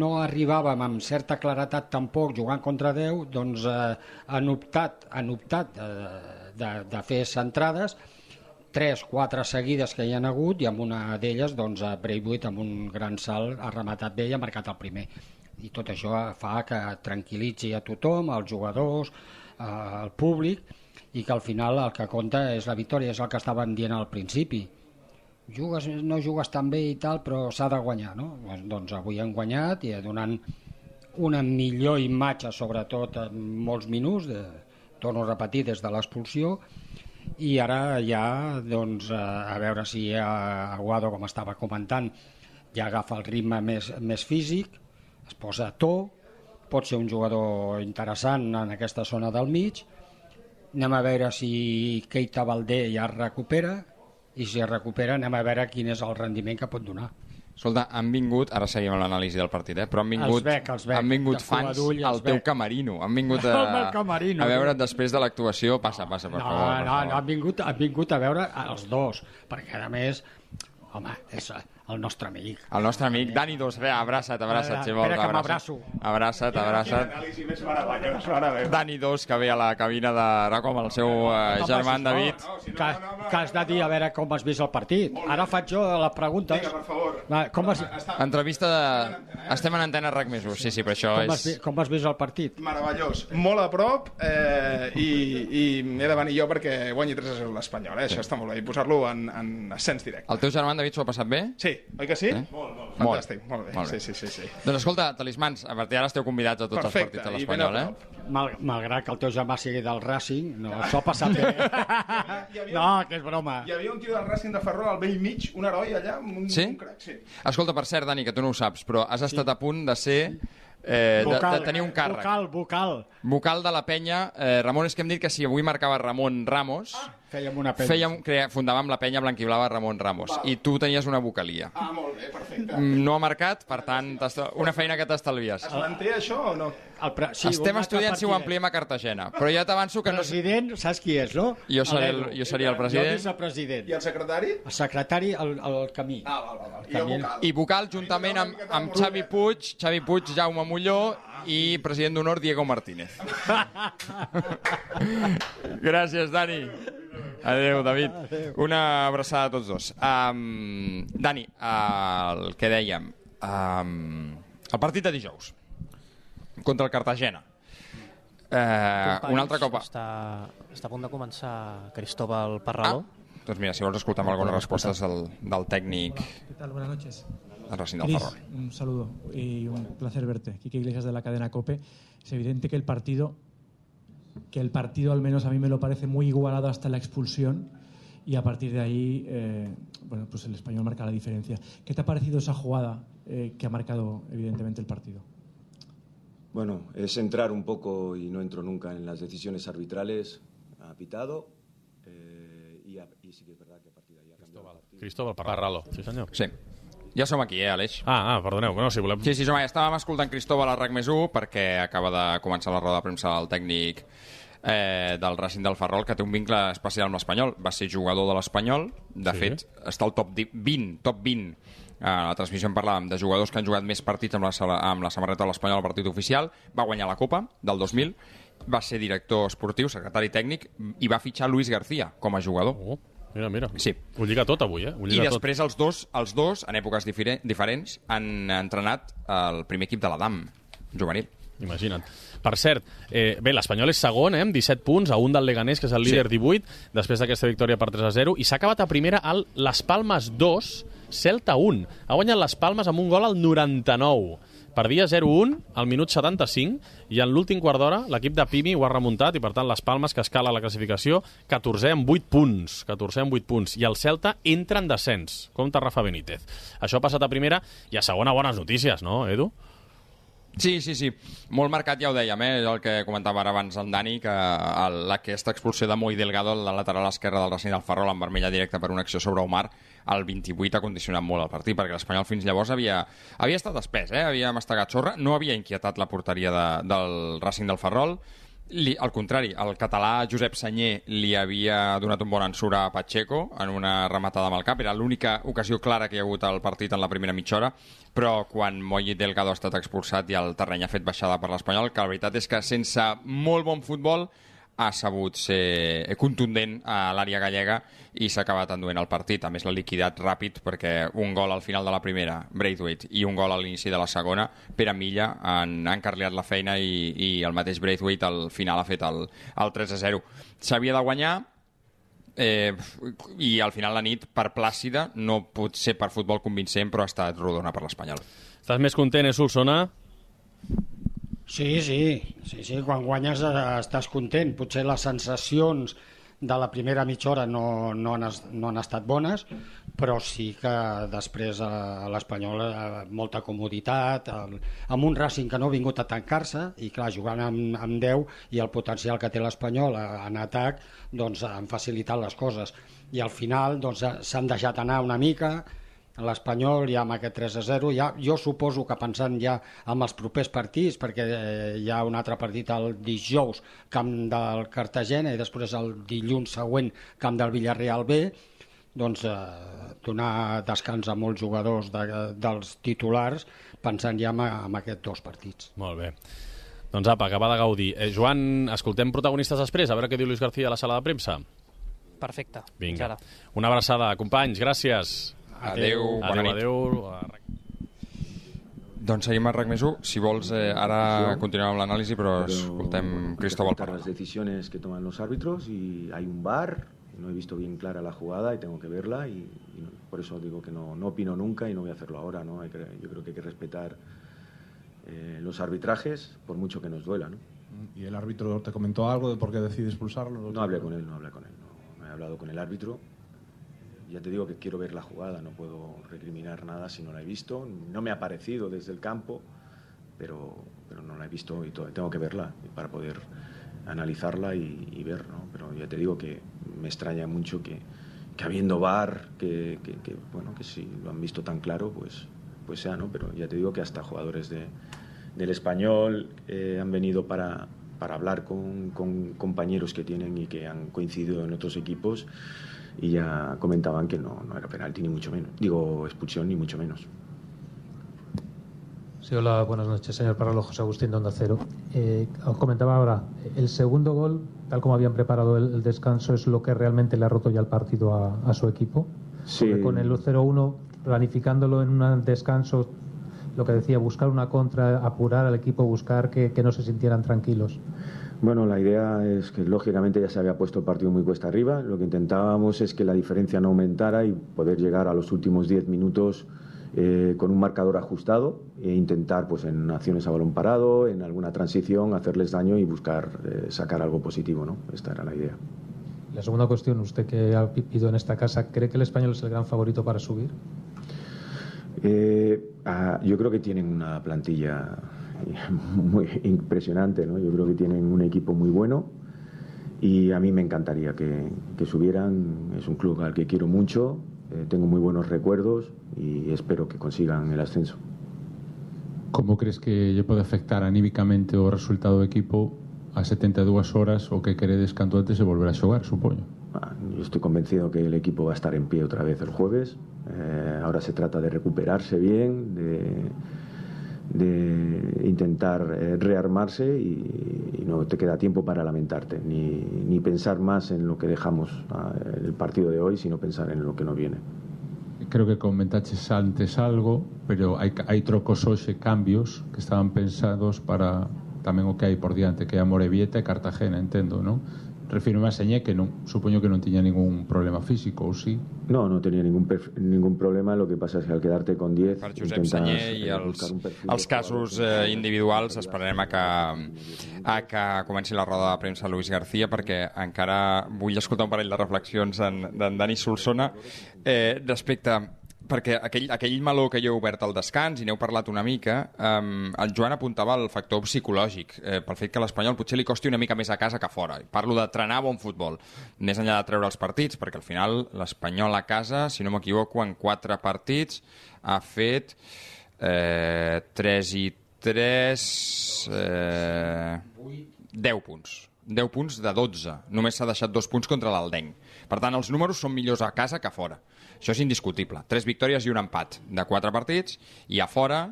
no arribàvem amb certa claretat tampoc jugant contra 10, doncs eh, han optat, han optat eh, de, de fer centrades, tres, quatre seguides que hi han hagut i amb una d'elles doncs, a Braithwaite amb un gran salt ha rematat bé i ha marcat el primer i tot això fa que tranquil·litzi a tothom, als jugadors al públic i que al final el que compta és la victòria és el que estaven dient al principi jugues, no jugues tan bé i tal però s'ha de guanyar no? doncs avui han guanyat i donant una millor imatge sobretot en molts minuts de, torno a repetir des de l'expulsió i ara ja doncs, a veure si Aguado, com estava comentant, ja agafa el ritme més, més físic, es posa a to, pot ser un jugador interessant en aquesta zona del mig, anem a veure si Keita Valdé ja es recupera, i si es recupera anem a veure quin és el rendiment que pot donar. Escolta, han vingut, ara seguim amb l'anàlisi del partit, eh? però han vingut, Els bec, els bec, han vingut fans al teu bec. camerino. Han vingut a, camerino, a veure't després de l'actuació. Passa, passa, per no, favor. per no, favor. no, han vingut, han vingut a veure els dos, perquè a més, home, és, el nostre amic. El nostre amic Dani Dos, res, abraça't, abraça't, Espera, Ximo. espera que abraça't. Abraça't, abraça't. Dani Dos, que ve a la cabina de RACO amb el seu eh, germà en David. Que, que has de dir a veure com has vist el partit. Ara faig jo les preguntes. Vinga, per favor. Va, Com has, Entrevista de... Estem en antena RAC més 1, sí, sí, però això com, has, és... vi- com has vist el partit? Meravellós, molt a prop eh, i, i he de venir jo perquè guanyi 3 a 0 l'Espanyol, eh? això està molt bé, i posar-lo en, en ascens directe. El teu germà David s'ho ha passat bé? Sí, oi que sí? Eh? Molt, molt. Molt. Fantàstic, molt bé. Molt bé. Sí, sí, sí, sí. Doncs escolta, talismans, a partir d'ara esteu convidats a tots Perfecte, els partits de l'Espanyol, eh? Mal, malgrat que el teu germà sigui del Racing, no, s'ho ha passat bé. no, que és broma. Hi havia un tio del Racing de Ferrol al vell mig, un heroi allà, un, Sí? un crac, sí. Escolta, per cert, Dani, que tu no ho saps, però has estat a punt de ser... Eh, de, de tenir un càrrec. Vocal, vocal. Vocal de la penya. Eh, Ramon, és que hem dit que si avui marcava Ramon Ramos, Fèiem una penya. fèiem, crea, fundàvem la penya blanquiblava Ramon Ramos. I tu tenies una vocalia. Ah, molt bé, perfecte. Mm, No ha marcat, per tant, una feina que t'estalvies. Es manté això o no? El pre... Sí, Estem estudiant si ho ampliem a Cartagena, però ja t'avanço que no... President, saps qui és, no? Jo seré el- jo seria el president. Jo vicepresident. I el secretari? El secretari, el, el camí. Ah, val, val, val. I el vocal? I vocal juntament amb, amb Xavi Puig, Xavi Puig, Jaume Molló i president d'honor Diego Martínez. Gràcies, Dani. Adéu, David. Una abraçada a tots dos. Um, Dani, uh, el que dèiem, um, el partit de dijous contra el Cartagena. Uh, un altre cop... Està, està a punt de començar Cristóbal Parralo. Ah, doncs mira, si vols escoltar algunes respostes del, del tècnic ¿Qué tal? Buenas noches. del Racing del Cris, Ferrol. un saludo y un placer verte. Quique Iglesias de la cadena COPE. Es evidente que el partido, que el partido al menos a mí me lo parece muy igualado hasta la expulsión y a partir de ahí, eh, bueno, pues el español marca la diferencia. ¿Qué te ha parecido esa jugada eh, que ha marcado evidentemente el partido? Bueno, es entrar un poco y no entro nunca en las decisiones arbitrales. Ha pitado eh, y, ha- y sí que es verdad que a partir de ahí ha cambiado el partido. Cristóbal Parralo, sí senyor. Sí. Ja som aquí, eh, Aleix? Ah, ah, perdoneu, no, si volem... Sí, sí, som, estàvem escoltant Cristóbal a RAC més 1 perquè acaba de començar la roda de premsa del tècnic eh, del Racing del Ferrol que té un vincle especial amb l'Espanyol. Va ser jugador de l'Espanyol, de Sí. fet, està al top di- 20, top 20 a la transmissió en parlàvem de jugadors que han jugat més partits amb la, amb la samarreta de l'Espanyol al partit oficial, va guanyar la Copa del 2000, va ser director esportiu, secretari tècnic i va fitxar Luis García com a jugador. Oh, mira, mira. Sí. Ho lliga tot avui, eh? Ho I lliga tot. després els dos, els dos, en èpoques difere- diferents, han entrenat el primer equip de l'Adam, juvenil. Imagina't. Per cert, eh, bé, l'Espanyol és segon, eh, amb 17 punts, a un del Leganés, que és el líder Sí. 18, després d'aquesta victòria per 3 a 0, i s'ha acabat a primera al Les Palmes 2, Celta 1. Ha guanyat Les Palmes amb un gol al 99. Perdia 0-1 al minut 75 i en l'últim quart d'hora l'equip de Pimi ho ha remuntat i per tant les Palmes que escala la classificació 14 amb 8 punts 14 amb 8 punts i el Celta entra en descens compta Rafa Benítez això ha passat a primera i a segona bones notícies, no, Edu? Sí, sí, sí. Molt marcat, ja ho dèiem, eh? el que comentava ara abans el Dani, que el, aquesta expulsió de Moi Delgado, el lateral esquerre del Racing del Ferrol, en vermella directa per una acció sobre Omar, el 28 ha condicionat molt el partit, perquè l'Espanyol fins llavors havia, havia estat espès, eh? havia mastegat sorra, no havia inquietat la porteria de, del Racing del Ferrol, li, al contrari, el català Josep Senyer li havia donat un bon ensura a Pacheco en una rematada amb el cap. Era l'única ocasió clara que hi ha hagut al partit en la primera mitja hora, però quan Moy Delgado ha estat expulsat i el terreny ha fet baixada per l'Espanyol, que la veritat és que sense molt bon futbol ha sabut ser contundent a l'àrea gallega i s'ha acabat enduent el partit. A més, l'ha liquidat ràpid perquè un gol al final de la primera, Braithwaite, i un gol a l'inici de la segona, Pere Milla han, han carliat la feina i, i el mateix Braithwaite al final ha fet el, el 3 a 0. S'havia de guanyar, eh, i al final la nit, per plàcida, no pot ser per futbol convincent, però ha estat rodona per l'Espanyol. Estàs més content, eh, Solsona? Sí, sí, sí, sí, quan guanyes eh, estàs content. Potser les sensacions de la primera mitja hora no, no, han, no han estat bones, però sí que després a, a l'Espanyol eh, molta comoditat, amb un Racing que no ha vingut a tancar-se, i clar, jugant amb, amb 10 i el potencial que té l'Espanyol eh, en atac, doncs han facilitat les coses. I al final doncs, eh, s'han deixat anar una mica, l'Espanyol ja amb aquest 3 a 0 ja, jo suposo que pensant ja amb els propers partits perquè eh, hi ha un altre partit el dijous camp del Cartagena i després el dilluns següent camp del Villarreal B doncs, eh, donar descans a molts jugadors de, dels titulars pensant ja en, en aquests dos partits. Molt bé. Doncs apa, acabar de gaudir. Eh, Joan, escoltem protagonistes després, a veure què diu Luis García a la sala de premsa. Perfecte. Vinga. Ara. Una abraçada, companys, gràcies. Adéu, bona nit. Adéu, Doncs seguim a RAC més 1. Si vols, eh, ara continuem amb l'anàlisi, però escoltem Cristóbal respetar las decisiones que toman los árbitros y hay un bar, no he visto bien clara la jugada y tengo que verla y, y no- por eso digo que no, no opino nunca y no voy a hacerlo ahora. ¿no? Hay que- yo creo que hay que respetar eh, los arbitrajes por mucho que nos duela. ¿no? ¿Y el árbitro te comentó algo de por qué decide expulsarlo? No hablé con él, no hablé con él. No, no he hablado con el árbitro. Ya te digo que quiero ver la jugada, no puedo recriminar nada si no la he visto. No me ha parecido desde el campo, pero, pero no la he visto y tengo que verla para poder analizarla y, y ver, ¿no? Pero ya te digo que me extraña mucho que, que habiendo VAR, que, que- que, bueno, que si lo han visto tan claro, pues, pues sea, ¿no? Pero ya te digo que hasta jugadores de, del español eh, han venido para, para hablar con, con compañeros que tienen y que han coincidido en otros equipos y ya comentaban que no, no era penalti ni mucho menos. Digo, expulsión ni mucho menos. Sí, hola, buenas noches, señor Parralo, José Agustín de Onda Cero. Eh, os comentaba ahora, el segundo gol, tal como habían preparado el, el descanso, es lo que realmente le ha roto ya el partido a, a su equipo. Sí. Porque con el 0-1, planificándolo en un descanso, lo que decía, buscar una contra, apurar al equipo, buscar que, que no se sintieran tranquilos. Bueno, la idea es que lógicamente ya se había puesto el partido muy cuesta arriba. Lo que intentábamos es que la diferencia no aumentara y poder llegar a los últimos 10 minutos eh, con un marcador ajustado e intentar, pues en acciones a balón parado, en alguna transición, hacerles daño y buscar eh, sacar algo positivo, ¿no? Esta era la idea. La segunda cuestión, usted que ha vivido en esta casa, ¿cree que el español es el gran favorito para subir? Eh, ah, yo creo que tienen una plantilla muy impresionante, ¿no? Yo creo que tienen un equipo muy bueno y a mí me encantaría que, que subieran. Es un club al que quiero mucho, eh, tengo muy buenos recuerdos y espero que consigan el ascenso. Como crees que lle pode afectar anímicamente o resultado do equipo a 72 horas o que queredes canto antes de volver a xogar, supoño? Ah, Yo estoy convencido que el equipo va a estar en pie otra vez el jueves. Eh, ahora se trata de recuperarse bien, de, de intentar eh, rearmarse y, y no te queda tiempo para lamentarte, ni, ni pensar más en lo que dejamos ah, el partido de hoy, sino pensar en lo que no viene. Creo que comentaches antes algo, pero hai, hai trocos hoxe, cambios que estaban pensados para tamén o que hai por diante, que é a Morevieta e Cartagena, entendo, non? Refiro a Señé que non, supoño que non tiña ningún problema físico, ou sí? No, no tenía ningún, ningún problema, lo que pasa es que al quedarte con 10 per Josep intentas Senyer i eh, els, els casos eh, individuals esperarem a que, a que comenci la roda de premsa Luis García perquè encara vull escoltar un parell de reflexions d'en d'en Dani Solsona eh, respecte perquè aquell, aquell meló que jo he obert al descans i n'heu parlat una mica um, el Joan apuntava el factor psicològic eh, pel fet que l'Espanyol potser li costi una mica més a casa que a fora. Parlo de trenar bon futbol més enllà de treure els partits perquè al final l'Espanyol a casa si no m'equivoco en quatre partits ha fet eh, 3 i 3 eh, 10 punts. 10 punts de 12 només s'ha deixat dos punts contra l'Aldenc. Per tant els números són millors a casa que a fora això és indiscutible 3 victòries i un empat de 4 partits i a fora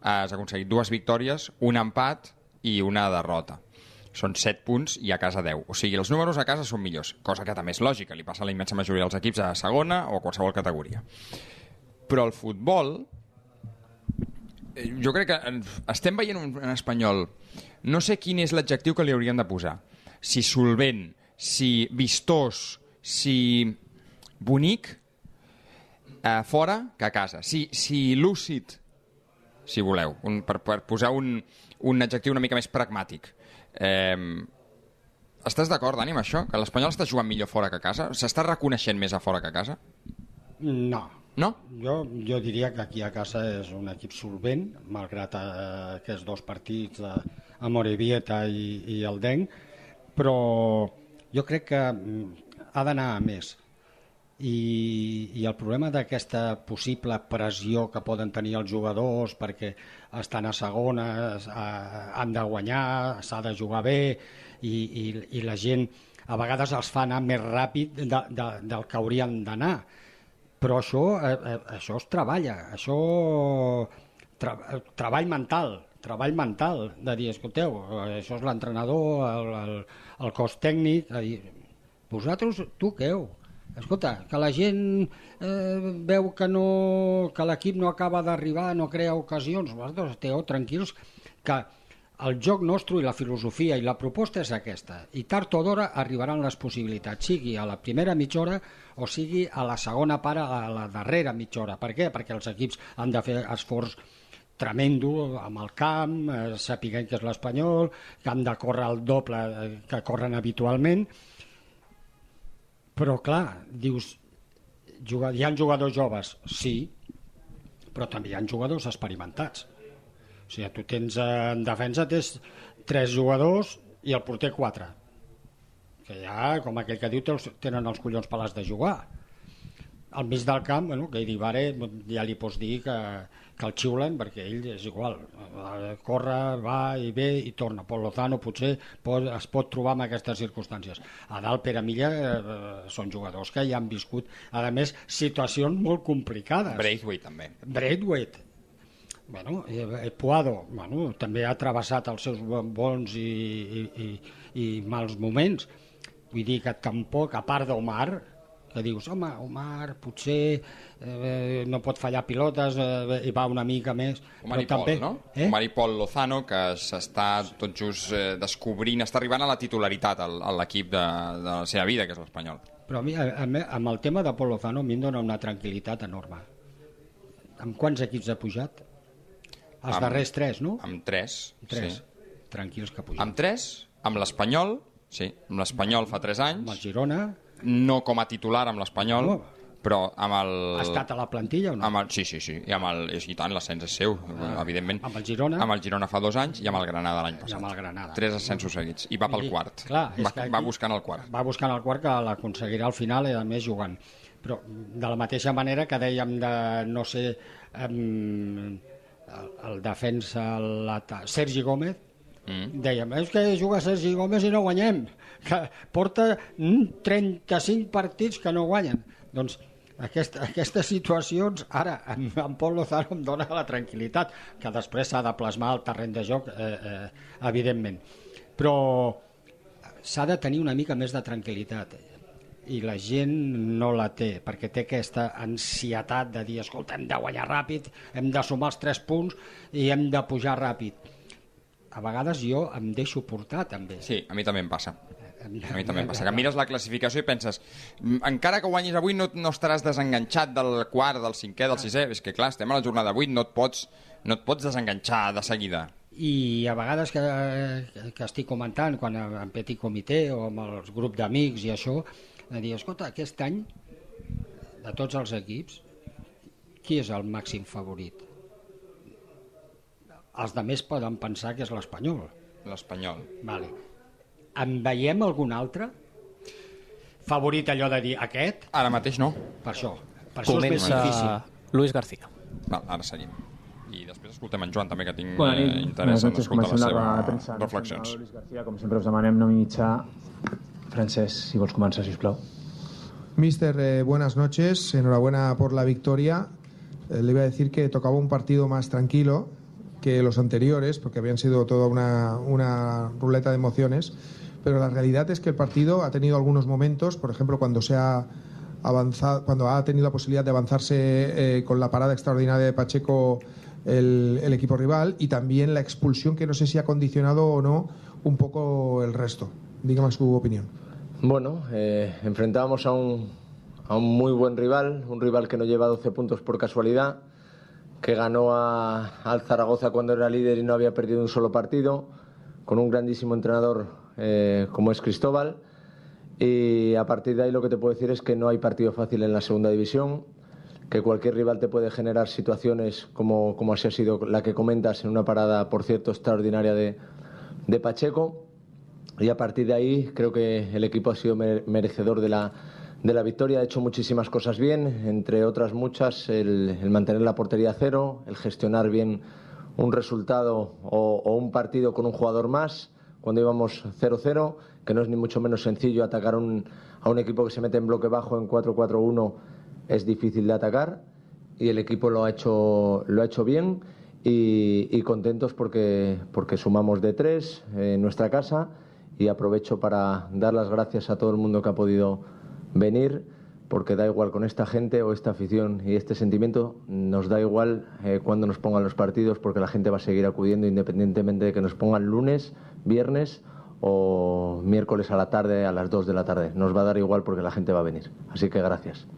has aconseguit dues victòries un empat i una derrota són 7 punts i a casa 10. O sigui, els números a casa són millors, cosa que també és lògica, li passa a la immensa majoria dels equips a segona o a qualsevol categoria. Però el futbol, eh, jo crec que en- estem veient un, un espanyol, no sé quin és l'adjectiu que li haurien de posar, si solvent, si vistós, si bonic, a fora que a casa. Si, si lúcid, si voleu, un, per, per posar un, un adjectiu una mica més pragmàtic. Eh, estàs d'acord, Dani, amb això? Que l'Espanyol està jugant millor fora que a casa? S'està reconeixent més a fora que a casa? No. No? Jo, jo diria que aquí a casa és un equip solvent, malgrat eh, aquests dos partits de, a Morevieta i, i el Denc, però jo crec que mm, ha d'anar a més. I, i el problema d'aquesta possible pressió que poden tenir els jugadors perquè estan a segona, eh, han de guanyar, s'ha de jugar bé i, i, i la gent a vegades els fa anar més ràpid de, de, del que haurien d'anar. Però això, eh, eh, això es treballa, això... Tra treball mental, treball mental, de dir, escolteu, eh, això és l'entrenador, el, el, el cos tècnic, dir, vosaltres toqueu, escolta, que la gent eh, veu que, no, que l'equip no acaba d'arribar, no crea ocasions, vosaltres esteu tranquils, que el joc nostre i la filosofia i la proposta és aquesta. I tard o d'hora arribaran les possibilitats sigui a la primera mitja hora o sigui a la segona part a la darrera mitja hora. Per què? perquè els equips han de fer esforç tremendo amb el camp, eh, sapiguem que és l'Espanyol, que han de córrer el doble eh, que corren habitualment, però clar, dius, hi ha jugadors joves, sí, però també hi ha jugadors experimentats. O sigui, tu tens en defensa tens tres jugadors i el porter quatre. Que ja, com aquell que diu, tenen els collons pelats de jugar. Al mig del camp, bueno, que Vare ja li pots dir que, que el xiulen perquè ell és igual. Corre, va i ve i torna. Pol Lozano potser pot, es pot trobar en aquestes circumstàncies. A dalt, Pere Milla eh, són jugadors que ja han viscut, a més, situacions molt complicades. Braithwaite també. Braithwaite, bueno, eh, Puado bueno, també ha travessat els seus bons i, i, i, i mals moments vull dir que tampoc, a part d'Omar que dius, home, Omar potser eh, no pot fallar pilotes eh, i va una mica més Omar i també, Pol, no? Eh? Omar i Pol Lozano que s'està tot just eh, descobrint està arribant a la titularitat a l'equip de, de la seva vida, que és l'Espanyol però a mi, a, a, amb el tema de Pol Lozano a mi em dona una tranquil·litat enorme amb quants equips ha pujat? Els amb, darrers tres, no? Amb tres, tres. sí. Tranquils que pugen. Amb tres, amb l'Espanyol, sí, amb l'Espanyol fa tres anys. Amb el Girona. No com a titular amb l'Espanyol, no. però amb el... Ha estat a la plantilla o no? Amb el, sí, sí, sí, i amb el... I tant, l'ascens és seu, ah. evidentment. Amb el Girona? Amb el Girona fa dos anys i amb el Granada l'any passat. I amb el Granada. Tres ascensos seguits, i va pel quart. Clar, va, va buscant el quart. Va buscant el quart que l'aconseguirà al final i a més jugant. Però de la mateixa manera que dèiem de, no sé, um, el, el defensa la, Sergi Gómez mm. dèiem, és que juga Sergi Gómez i no guanyem que porta 35 partits que no guanyen. Doncs aquest, aquestes situacions ara en, en Pol Lozano em dona la tranquil·litat que després s'ha de plasmar al terreny de joc eh, eh, evidentment. Però s'ha de tenir una mica més de tranquil·litat i la gent no la té perquè té aquesta ansietat de dir escolta, hem de guanyar ràpid hem de sumar els 3 punts i hem de pujar ràpid. A vegades jo em deixo portar també. Sí, a mi també em passa a mi també em passa, que mires la classificació i penses encara que guanyis avui no, no estaràs desenganxat del quart, del cinquè, del sisè és que clar, estem a la jornada 8, no et pots, no et pots desenganxar de seguida i a vegades que, que estic comentant quan en petit comitè o amb els grups d'amics i això de dir, escolta, aquest any, de tots els equips, qui és el màxim favorit? Els de més poden pensar que és l'Espanyol. L'Espanyol. Vale. En veiem algun altre? Favorit allò de dir aquest? Ara mateix no. Per això. Per això Comença és més difícil. Luis García. Val, ara seguim. I després escoltem en Joan també, que tinc bueno, eh, interès en escoltar les seves reflexions. Luis García, com sempre us demanem no mitjà Francesc, si vols començar, sisplau. Mister, eh, buenas noches. Enhorabuena por la victoria. Eh, le iba a decir que tocaba un partido más tranquilo que los anteriores, porque habían sido toda una, una ruleta de emociones. Pero la realidad es que el partido ha tenido algunos momentos, por ejemplo, cuando se ha avanzado, cuando ha tenido la posibilidad de avanzarse eh, con la parada extraordinaria de Pacheco el, el, equipo rival y también la expulsión que no sé si ha condicionado o no un poco el resto. Dígame su opinión. Bueno, eh, enfrentábamos a un, a un muy buen rival, un rival que no lleva 12 puntos por casualidad, que ganó a, al Zaragoza cuando era líder y no había perdido un solo partido, con un grandísimo entrenador eh, como es Cristóbal. Y a partir de ahí lo que te puedo decir es que no hay partido fácil en la segunda división, que cualquier rival te puede generar situaciones como, como así ha sido la que comentas en una parada, por cierto, extraordinaria de, de Pacheco. Y a partir de ahí creo que el equipo ha sido merecedor de la, de la victoria, ha hecho muchísimas cosas bien, entre otras muchas, el, el mantener la portería cero, el gestionar bien un resultado o, o, un partido con un jugador más cuando íbamos 0-0, que no es ni mucho menos sencillo atacar a un equipo que se mete en bloque bajo en 4-4-1 es difícil de atacar y el equipo lo ha hecho, lo ha hecho bien y, y contentos porque, porque sumamos de tres en nuestra casa y aprovecho para dar las gracias a todo el mundo que ha podido venir porque da igual con esta gente o esta afición y este sentimiento, nos da igual eh, cuando nos pongan los partidos porque la gente va a seguir acudiendo independientemente de que nos pongan lunes, viernes o miércoles a la tarde a las 2 de la tarde. Nos va a dar igual porque la gente va a venir. Así que gracias.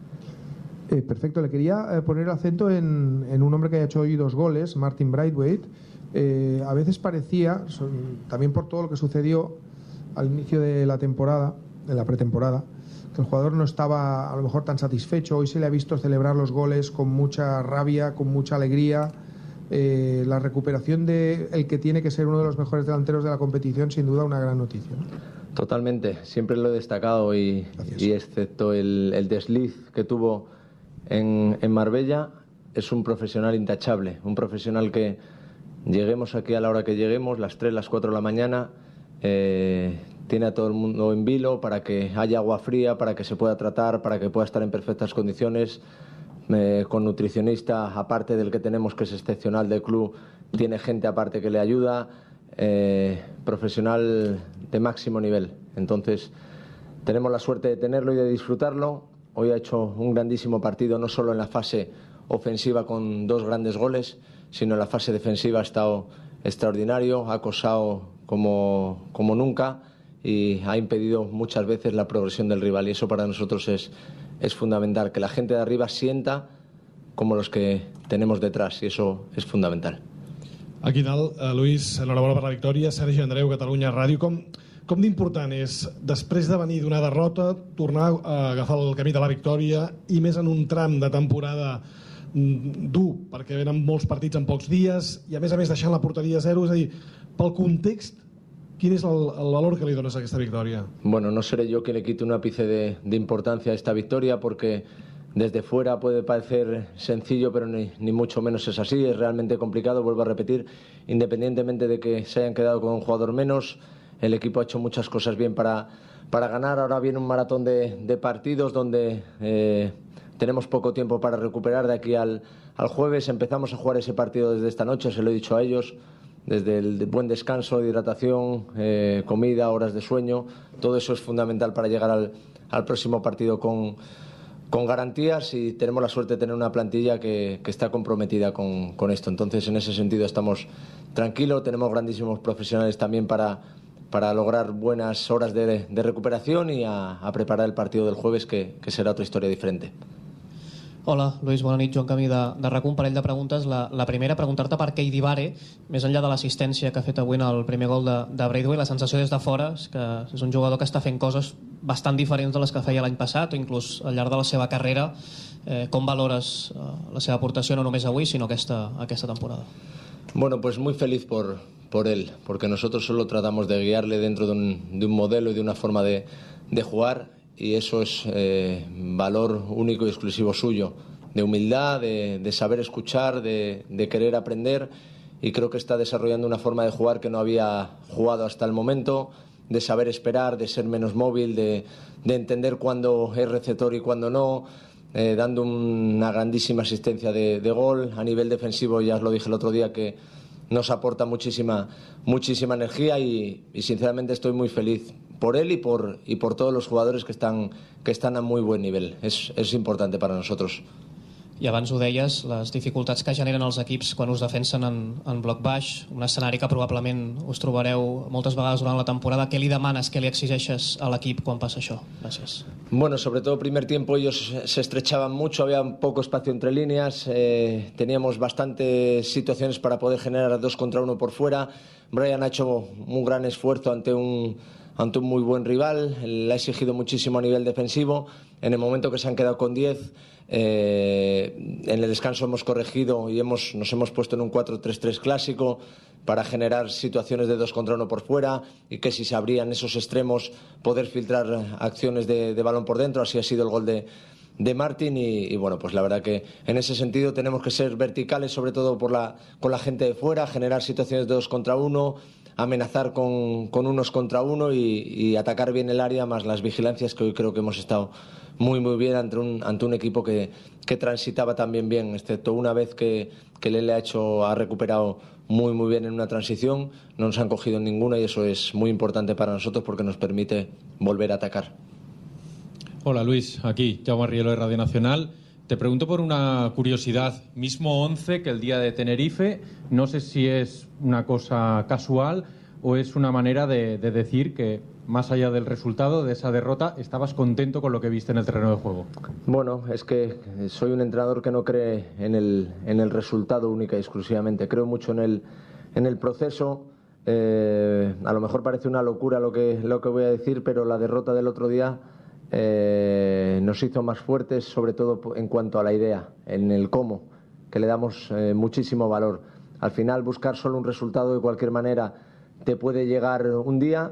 Eh, perfecto, le quería eh, poner acento en, un hombre que ha hecho hoy dos goles, Martin Brightwaite. Eh, a veces parecía, también por todo lo que sucedió al inicio de la temporada, de la pretemporada, que el jugador no estaba a lo mejor tan satisfecho. Hoy se le ha visto celebrar los goles con mucha rabia, con mucha alegría. Eh, la recuperación de el que tiene que ser uno de los mejores delanteros de la competición, sin duda, una gran noticia. ¿no? Totalmente, siempre lo he destacado y, y excepto el, el, desliz que tuvo en, en Marbella, es un profesional intachable, un profesional que lleguemos aquí a la hora que lleguemos, las 3, las 4 de la mañana, eh, tiene a todo el mundo en vilo para que haya agua fría, para que se pueda tratar, para que pueda estar en perfectas condiciones. Eh, con nutricionista, aparte del que tenemos, que es excepcional del club, tiene gente aparte que le ayuda, eh, profesional de máximo nivel. Entonces, tenemos la suerte de tenerlo y de disfrutarlo. Hoy ha hecho un grandísimo partido, no solo en la fase ofensiva con dos grandes goles, sino en la fase defensiva ha estado extraordinario, ha acosado como, como nunca y ha impedido muchas veces la progresión del rival y eso para nosotros es, es fundamental, que la gente de arriba sienta como los que tenemos detrás y eso es fundamental. Aquí dalt, uh, Luis, enhorabona per la victòria. Sergi Andreu, Catalunya Ràdio. Com, com d'important és, després de venir d'una derrota, tornar a agafar el camí de la victòria i més en un tram de temporada dur, perquè venen molts partits en pocs dies i a més a més deixant la porteria a zero, és a dir, pel context ¿Quién es el, valor que le donas a esta victoria? Bueno, no seré yo quien le quite un ápice de, importancia a esta victoria porque desde fuera puede parecer sencillo, pero ni, mucho menos es así. Es realmente complicado, vuelvo a repetir, independientemente de que se hayan quedado con un jugador menos, el equipo ha hecho muchas cosas bien para, para ganar. Ahora viene un maratón de, de partidos donde eh, tenemos poco tiempo para recuperar de aquí al, al jueves. Empezamos a jugar ese partido desde esta noche, se lo he dicho a ellos desde el buen descanso, de hidratación, eh, comida, horas de sueño, todo eso es fundamental para llegar al, al próximo partido con, con, garantías y tenemos la suerte de tener una plantilla que, que está comprometida con, con, esto. Entonces, en ese sentido estamos tranquilos, tenemos grandísimos profesionales también para, para lograr buenas horas de, de recuperación y a, preparar el partido del jueves, que será otra historia diferente. Hola, Lluís, bona nit. Joan Camí de, de RAC, un parell de preguntes. La, la primera, preguntar-te per Keidi Vare, més enllà de l'assistència que ha fet avui en el primer gol de, de Braithwaite, la sensació des de fora és que és un jugador que està fent coses bastant diferents de les que feia l'any passat o inclús al llarg de la seva carrera. Eh, com valores eh, la seva aportació no només avui, sinó aquesta, aquesta temporada? Bueno, pues muy feliz por, por él, porque nosotros solo tratamos de guiarle dentro de un, de un modelo y de una forma de, de jugar y eso es eh, valor único y exclusivo suyo, de humildad, de, saber escuchar, de, querer aprender y creo que está desarrollando una forma de jugar que no había jugado hasta el momento, de saber esperar, de ser menos móvil, de, de entender cuándo es receptor y cuándo no, eh, dando una grandísima asistencia de, gol. A nivel defensivo, ya os lo dije el otro día, que nos aporta muchísima, muchísima energía y, sinceramente estoy muy feliz por él y por, y por todos los jugadores que están, que están a muy buen nivel. Es, es importante para nosotros. I abans ho deies, les dificultats que generen els equips quan us defensen en, en bloc baix, un escenari que probablement us trobareu moltes vegades durant la temporada. Què li demanes, què li exigeixes a l'equip quan passa això? Gràcies. Bueno, sobre todo primer tiempo ellos se estrechaban mucho, había poco espacio entre líneas, eh, teníamos bastantes situaciones para poder generar dos contra uno por fuera. Brian ha hecho un gran esfuerzo ante un ante un muy buen rival, le ha exigido muchísimo a nivel defensivo. En el momento que se han quedado con 10, eh, en el descanso hemos corregido y hemos, nos hemos puesto en un 4-3-3 clásico para generar situaciones de dos contra uno por fuera y que si se abrían esos extremos poder filtrar acciones de, balón por dentro. Así ha sido el gol de, de Martin y, y, bueno, pues la verdad que en ese sentido tenemos que ser verticales, sobre todo por la, con la gente de fuera, generar situaciones de dos contra uno, amenazar con, con unos contra uno y, atacar bien el área, más las vigilancias que hoy creo que hemos estado muy muy bien ante un, ante un equipo que, que transitaba también bien, excepto una vez que, que Lele ha, hecho, ha recuperado muy muy bien en una transición, no nos han cogido ninguna y eso es muy importante para nosotros porque nos permite volver a atacar. Hola Luis, aquí Jaume Rielo de Radio Nacional. Te pregunto por una curiosidad, mismo 11 que el día de Tenerife, no sé si es una cosa casual o es una manera de, de decir que más allá del resultado de esa derrota, estabas contento con lo que viste en el terreno de juego. Bueno, es que soy un entrenador que no cree en el, en el resultado única y exclusivamente, creo mucho en el, en el proceso. Eh, a lo mejor parece una locura lo que, lo que voy a decir, pero la derrota del otro día eh, nos hizo más fuertes, sobre todo en cuanto a la idea, en el cómo, que le damos eh, muchísimo valor. Al final, buscar solo un resultado de cualquier manera te puede llegar un día,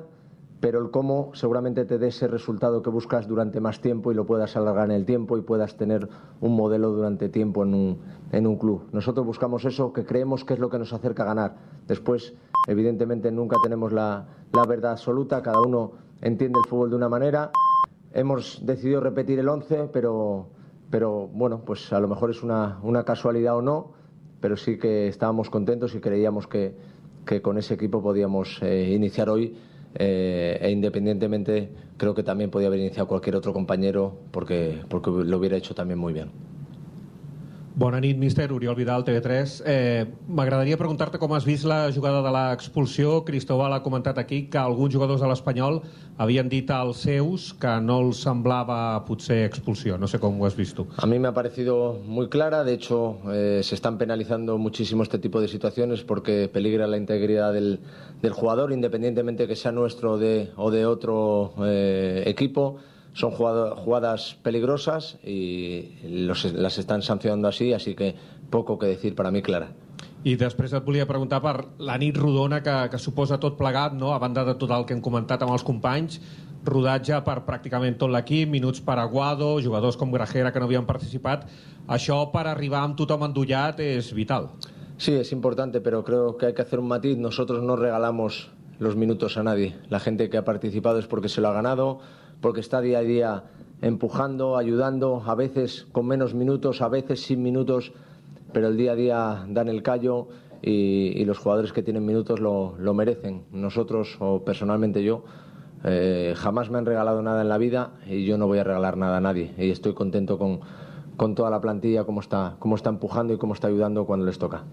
pero el cómo seguramente te dé ese resultado que buscas durante más tiempo y lo puedas alargar en el tiempo y puedas tener un modelo durante tiempo en un, club. Nosotros buscamos eso que creemos que es lo que nos acerca a ganar. Después, evidentemente, nunca tenemos la verdad absoluta, cada uno entiende el fútbol de una manera. Hemos decidido repetir el 11, pero, pero bueno, pues a lo mejor es una, una casualidad o no, pero sí que estábamos contentos y creíamos que, que con ese equipo podíamos eh, iniciar hoy eh, e independientemente creo que también podía haber iniciado cualquier otro compañero porque, porque lo hubiera hecho también muy bien. Bona nit, míster. Oriol Vidal, TV3. Eh, M'agradaria preguntar-te com has vist la jugada de l'expulsió. Cristóbal ha comentat aquí que alguns jugadors de l'Espanyol havien dit als seus que no els semblava potser expulsió. No sé com ho has vist tu. A mí me ha parecido muy clara. De hecho, eh, se están penalizando muchísimo este tipo de situaciones porque peligra la integridad del, del jugador, independientemente que sea nuestro de, o de otro eh, equipo. Son jugadas peligrosas y los, las están sancionando así, así que poco que decir para mí, Clara. I després et volia preguntar per la nit rodona que, que suposa tot plegat, no? a banda de tot el que hem comentat amb els companys, rodatge per pràcticament tot l'equip, minuts per Aguado, jugadors com Grajera que no havien participat. Això per arribar amb tothom endollat és vital. Sí, es importante, pero creo que hay que hacer un matiz. Nosotros no regalamos los minutos a nadie. La gente que ha participado es porque se lo ha ganado, porque está día a día empujando, ayudando, a veces con menos minutos, a veces sin minutos, pero el día a día dan el callo y, y los jugadores que tienen minutos lo, lo, merecen. Nosotros, o personalmente yo, eh, jamás me han regalado nada en la vida y yo no voy a regalar nada a nadie. Y estoy contento con, con toda la plantilla, cómo está, cómo está empujando y cómo está ayudando cuando les toca.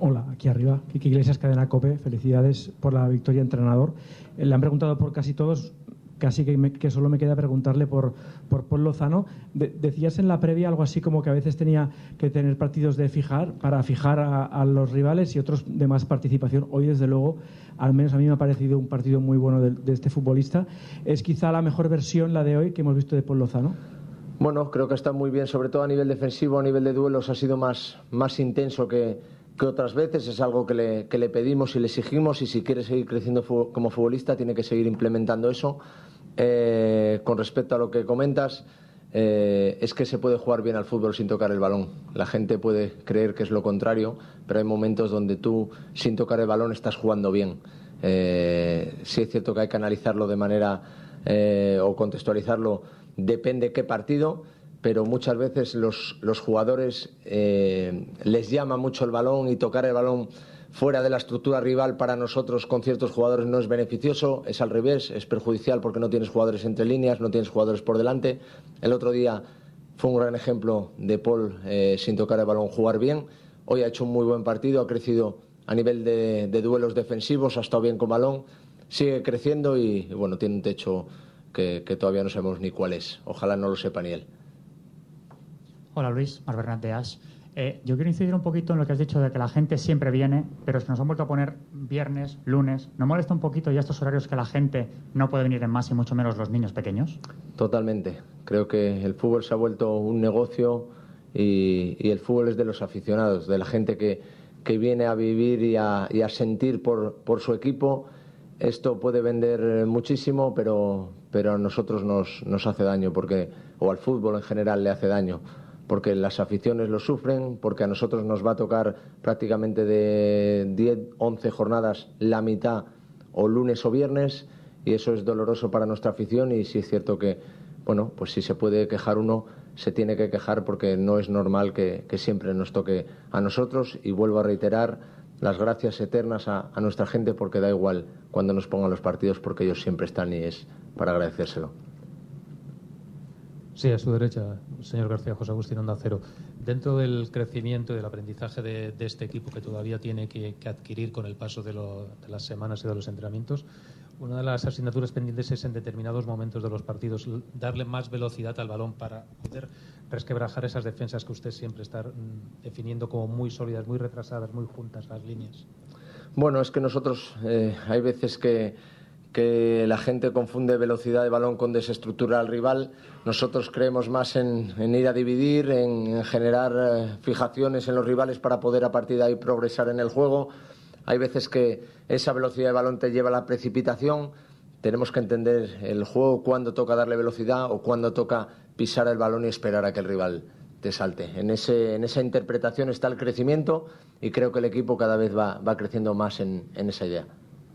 Hola, aquí arriba, Kiki Iglesias, Cadena Cope. Felicidades por la victoria, entrenador. Eh, le han preguntado por casi todos, casi que, me, que solo me queda preguntarle por, por Paul Lozano. De, decías en la previa algo así como que a veces tenía que tener partidos de fijar para fijar a, a, los rivales y otros de más participación. Hoy, desde luego, al menos a mí me ha parecido un partido muy bueno de, de este futbolista. ¿Es quizá la mejor versión la de hoy que hemos visto de Paul Lozano? Bueno, creo que está muy bien, sobre todo a nivel defensivo, a nivel de duelos ha sido más, más intenso que, que otras veces, es algo que le, que le, pedimos y le exigimos y si quiere seguir creciendo como futbolista tiene que seguir implementando eso. Eh, con respecto a lo que comentas, eh, es que se puede jugar bien al fútbol sin tocar el balón. La gente puede creer que es lo contrario, pero hay momentos donde tú sin tocar el balón estás jugando bien. Eh, sí es cierto que hay que analizarlo de manera eh, o contextualizarlo, depende qué partido pero muchas veces los, los jugadores eh, les llama mucho el balón y tocar el balón fuera de la estructura rival para nosotros con ciertos jugadores no es beneficioso, es al revés, es perjudicial porque no tienes jugadores entre líneas, no tienes jugadores por delante. El otro día fue un gran ejemplo de Paul eh, sin tocar el balón jugar bien. Hoy ha hecho un muy buen partido, ha crecido a nivel de, de duelos defensivos, ha estado bien con balón, sigue creciendo y, y bueno, tiene un techo que, que todavía no sabemos ni cuál es. Ojalá no lo sepa ni él. Hola Luis, Mar Bernat As. Eh, yo quiero incidir un poquito en lo que has dicho de que la gente siempre viene, pero es que nos han vuelto a poner viernes, lunes. ¿No molesta un poquito ya estos horarios que la gente no puede venir en más y mucho menos los niños pequeños? Totalmente. Creo que el fútbol se ha vuelto un negocio y, el fútbol es de los aficionados, de la gente que, que viene a vivir y a, sentir por, por, su equipo. Esto puede vender muchísimo, pero, pero a nosotros nos, nos hace daño, porque, o al fútbol en general le hace daño porque las aficiones lo sufren, porque a nosotros nos va a tocar prácticamente de 10, 11 jornadas la mitad o lunes o viernes y eso es doloroso para nuestra afición y sí es cierto que, bueno, pues si se puede quejar uno, se tiene que quejar porque no es normal que, siempre nos toque a nosotros y vuelvo a reiterar las gracias eternas a, a nuestra gente porque da igual cuando nos pongan los partidos porque ellos siempre están y es para agradecérselo. Sí, a su derecha, señor García José Agustín Onda Cero. Dentro del crecimiento y del aprendizaje de, este equipo que todavía tiene que, adquirir con el paso de, las semanas y de los entrenamientos, una de las asignaturas pendientes es en determinados momentos de los partidos darle más velocidad al balón para poder resquebrajar esas defensas que usted siempre está mm, definiendo como muy sólidas, muy retrasadas, muy juntas las líneas. Bueno, es que nosotros eh, hay veces que, que la gente confunde velocidad de balón con desestructurar al rival. Nosotros creemos más en, ir a dividir, en, en generar eh, fijaciones en los rivales para poder a partir de ahí progresar en el juego. Hay veces que esa velocidad de balón te lleva a la precipitación. Tenemos que entender el juego, cuándo toca darle velocidad o cuándo toca pisar el balón y esperar a que el rival te salte. En, ese, en esa interpretación está el crecimiento y creo que el equipo cada vez va, va creciendo más en esa idea.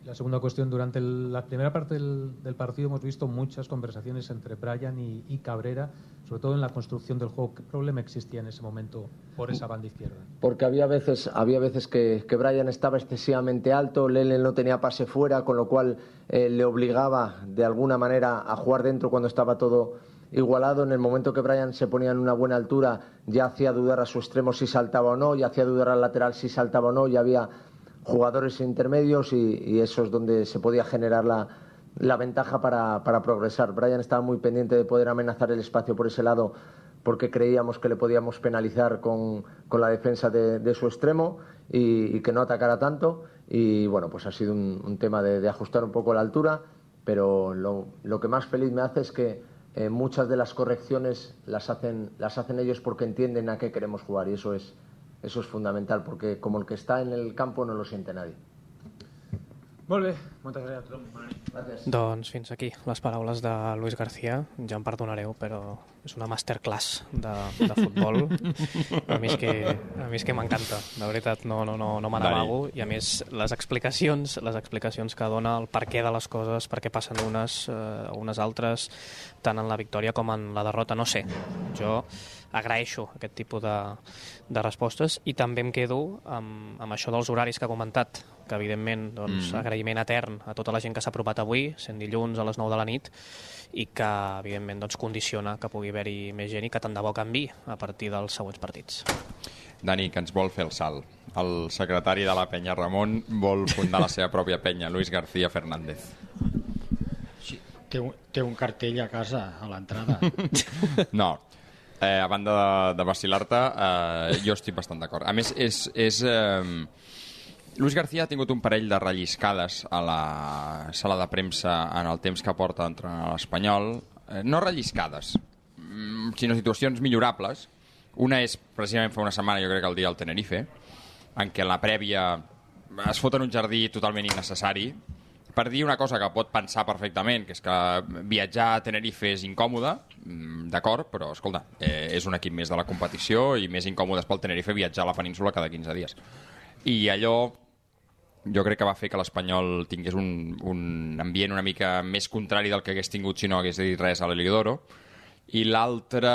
La segunda cuestión, durante la primera parte del, partido hemos visto muchas conversaciones entre Brian y, Cabrera, sobre todo en la construcción del juego. ¿Qué problema existía en ese momento por esa banda izquierda? Porque había veces, había veces que, que Brian estaba excesivamente alto, Lele no tenía pase fuera, con lo cual eh, le obligaba de alguna manera a jugar dentro cuando estaba todo igualado. En el momento que Brian se ponía en una buena altura, ya hacía dudar a su extremo si saltaba o no, ya hacía dudar al lateral si saltaba o no, ya había jugadores intermedios y, eso es donde se podía generar la, ventaja para, progresar. Brian estaba muy pendiente de poder amenazar el espacio por ese lado porque creíamos que le podíamos penalizar con, la defensa de, su extremo y, que no atacara tanto. Y bueno, pues ha sido un, tema de, ajustar un poco la altura, pero lo, que más feliz me hace es que eh, muchas de las correcciones las hacen ellos porque entienden a qué queremos jugar y eso es, eso es fundamental, porque como el que está en el campo no lo siente nadie. Moltes gràcies a tothom. Gràcies. Doncs fins aquí les paraules de Luis García. Ja em perdonareu, però és una masterclass de, de futbol. A mi és que, a mi és que m'encanta, de veritat, no, no, no, no me n'amago. I a més, les explicacions, les explicacions que dona, el per què de les coses, per què passen unes eh, unes altres, tant en la victòria com en la derrota, no sé. Jo agraeixo aquest tipus de, de respostes i també em quedo amb, amb això dels horaris que ha comentat, que evidentment doncs, Mhm. agraïment etern a tota la gent que s'ha apropat avui, sent dilluns a les 9 de la nit, i que evidentment doncs, condiciona que pugui haver-hi més gent i que tant de bo canvi a partir dels següents partits. Dani, que ens vol fer el salt. El secretari de la penya Ramon vol fundar la seva pròpia penya, Luis García Fernández. Té un, té un cartell a casa, a l'entrada. No, eh, a banda de, de vacilar-te, eh, jo estic bastant d'acord. A més, és... és eh, Luis García ha tingut un parell de relliscades a la sala de premsa en el temps que porta d'entrenar a l'Espanyol. Eh, no relliscades, mm, sinó situacions millorables. Una és, precisament fa una setmana, jo crec que el dia del Tenerife, en què la prèvia es fot en un jardí totalment innecessari per dir una cosa que pot pensar perfectament, que és que viatjar a Tenerife és incòmode, mm, d'acord, però escolta, eh, és un equip més de la competició i més incòmode és pel Tenerife viatjar a la península cada 15 dies. I allò jo crec que va fer que l'Espanyol tingués un, un ambient una mica més contrari del que hagués tingut si no hagués dit res a l'Heliodoro. I l'altre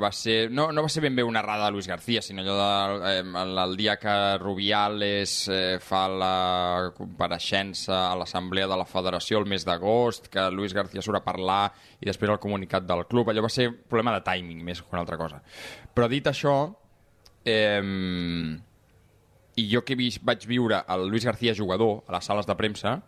va ser no, no va ser ben bé una errada de Luis García sinó allò de, eh, el, dia que Rubiales eh, fa la compareixença a l'assemblea de la federació el mes d'agost que Luis García surt a parlar i després el comunicat del club allò va ser problema de timing més que una altra cosa. Però dit això eh, i jo que vist, vaig viure el Luis García jugador a les sales de premsa,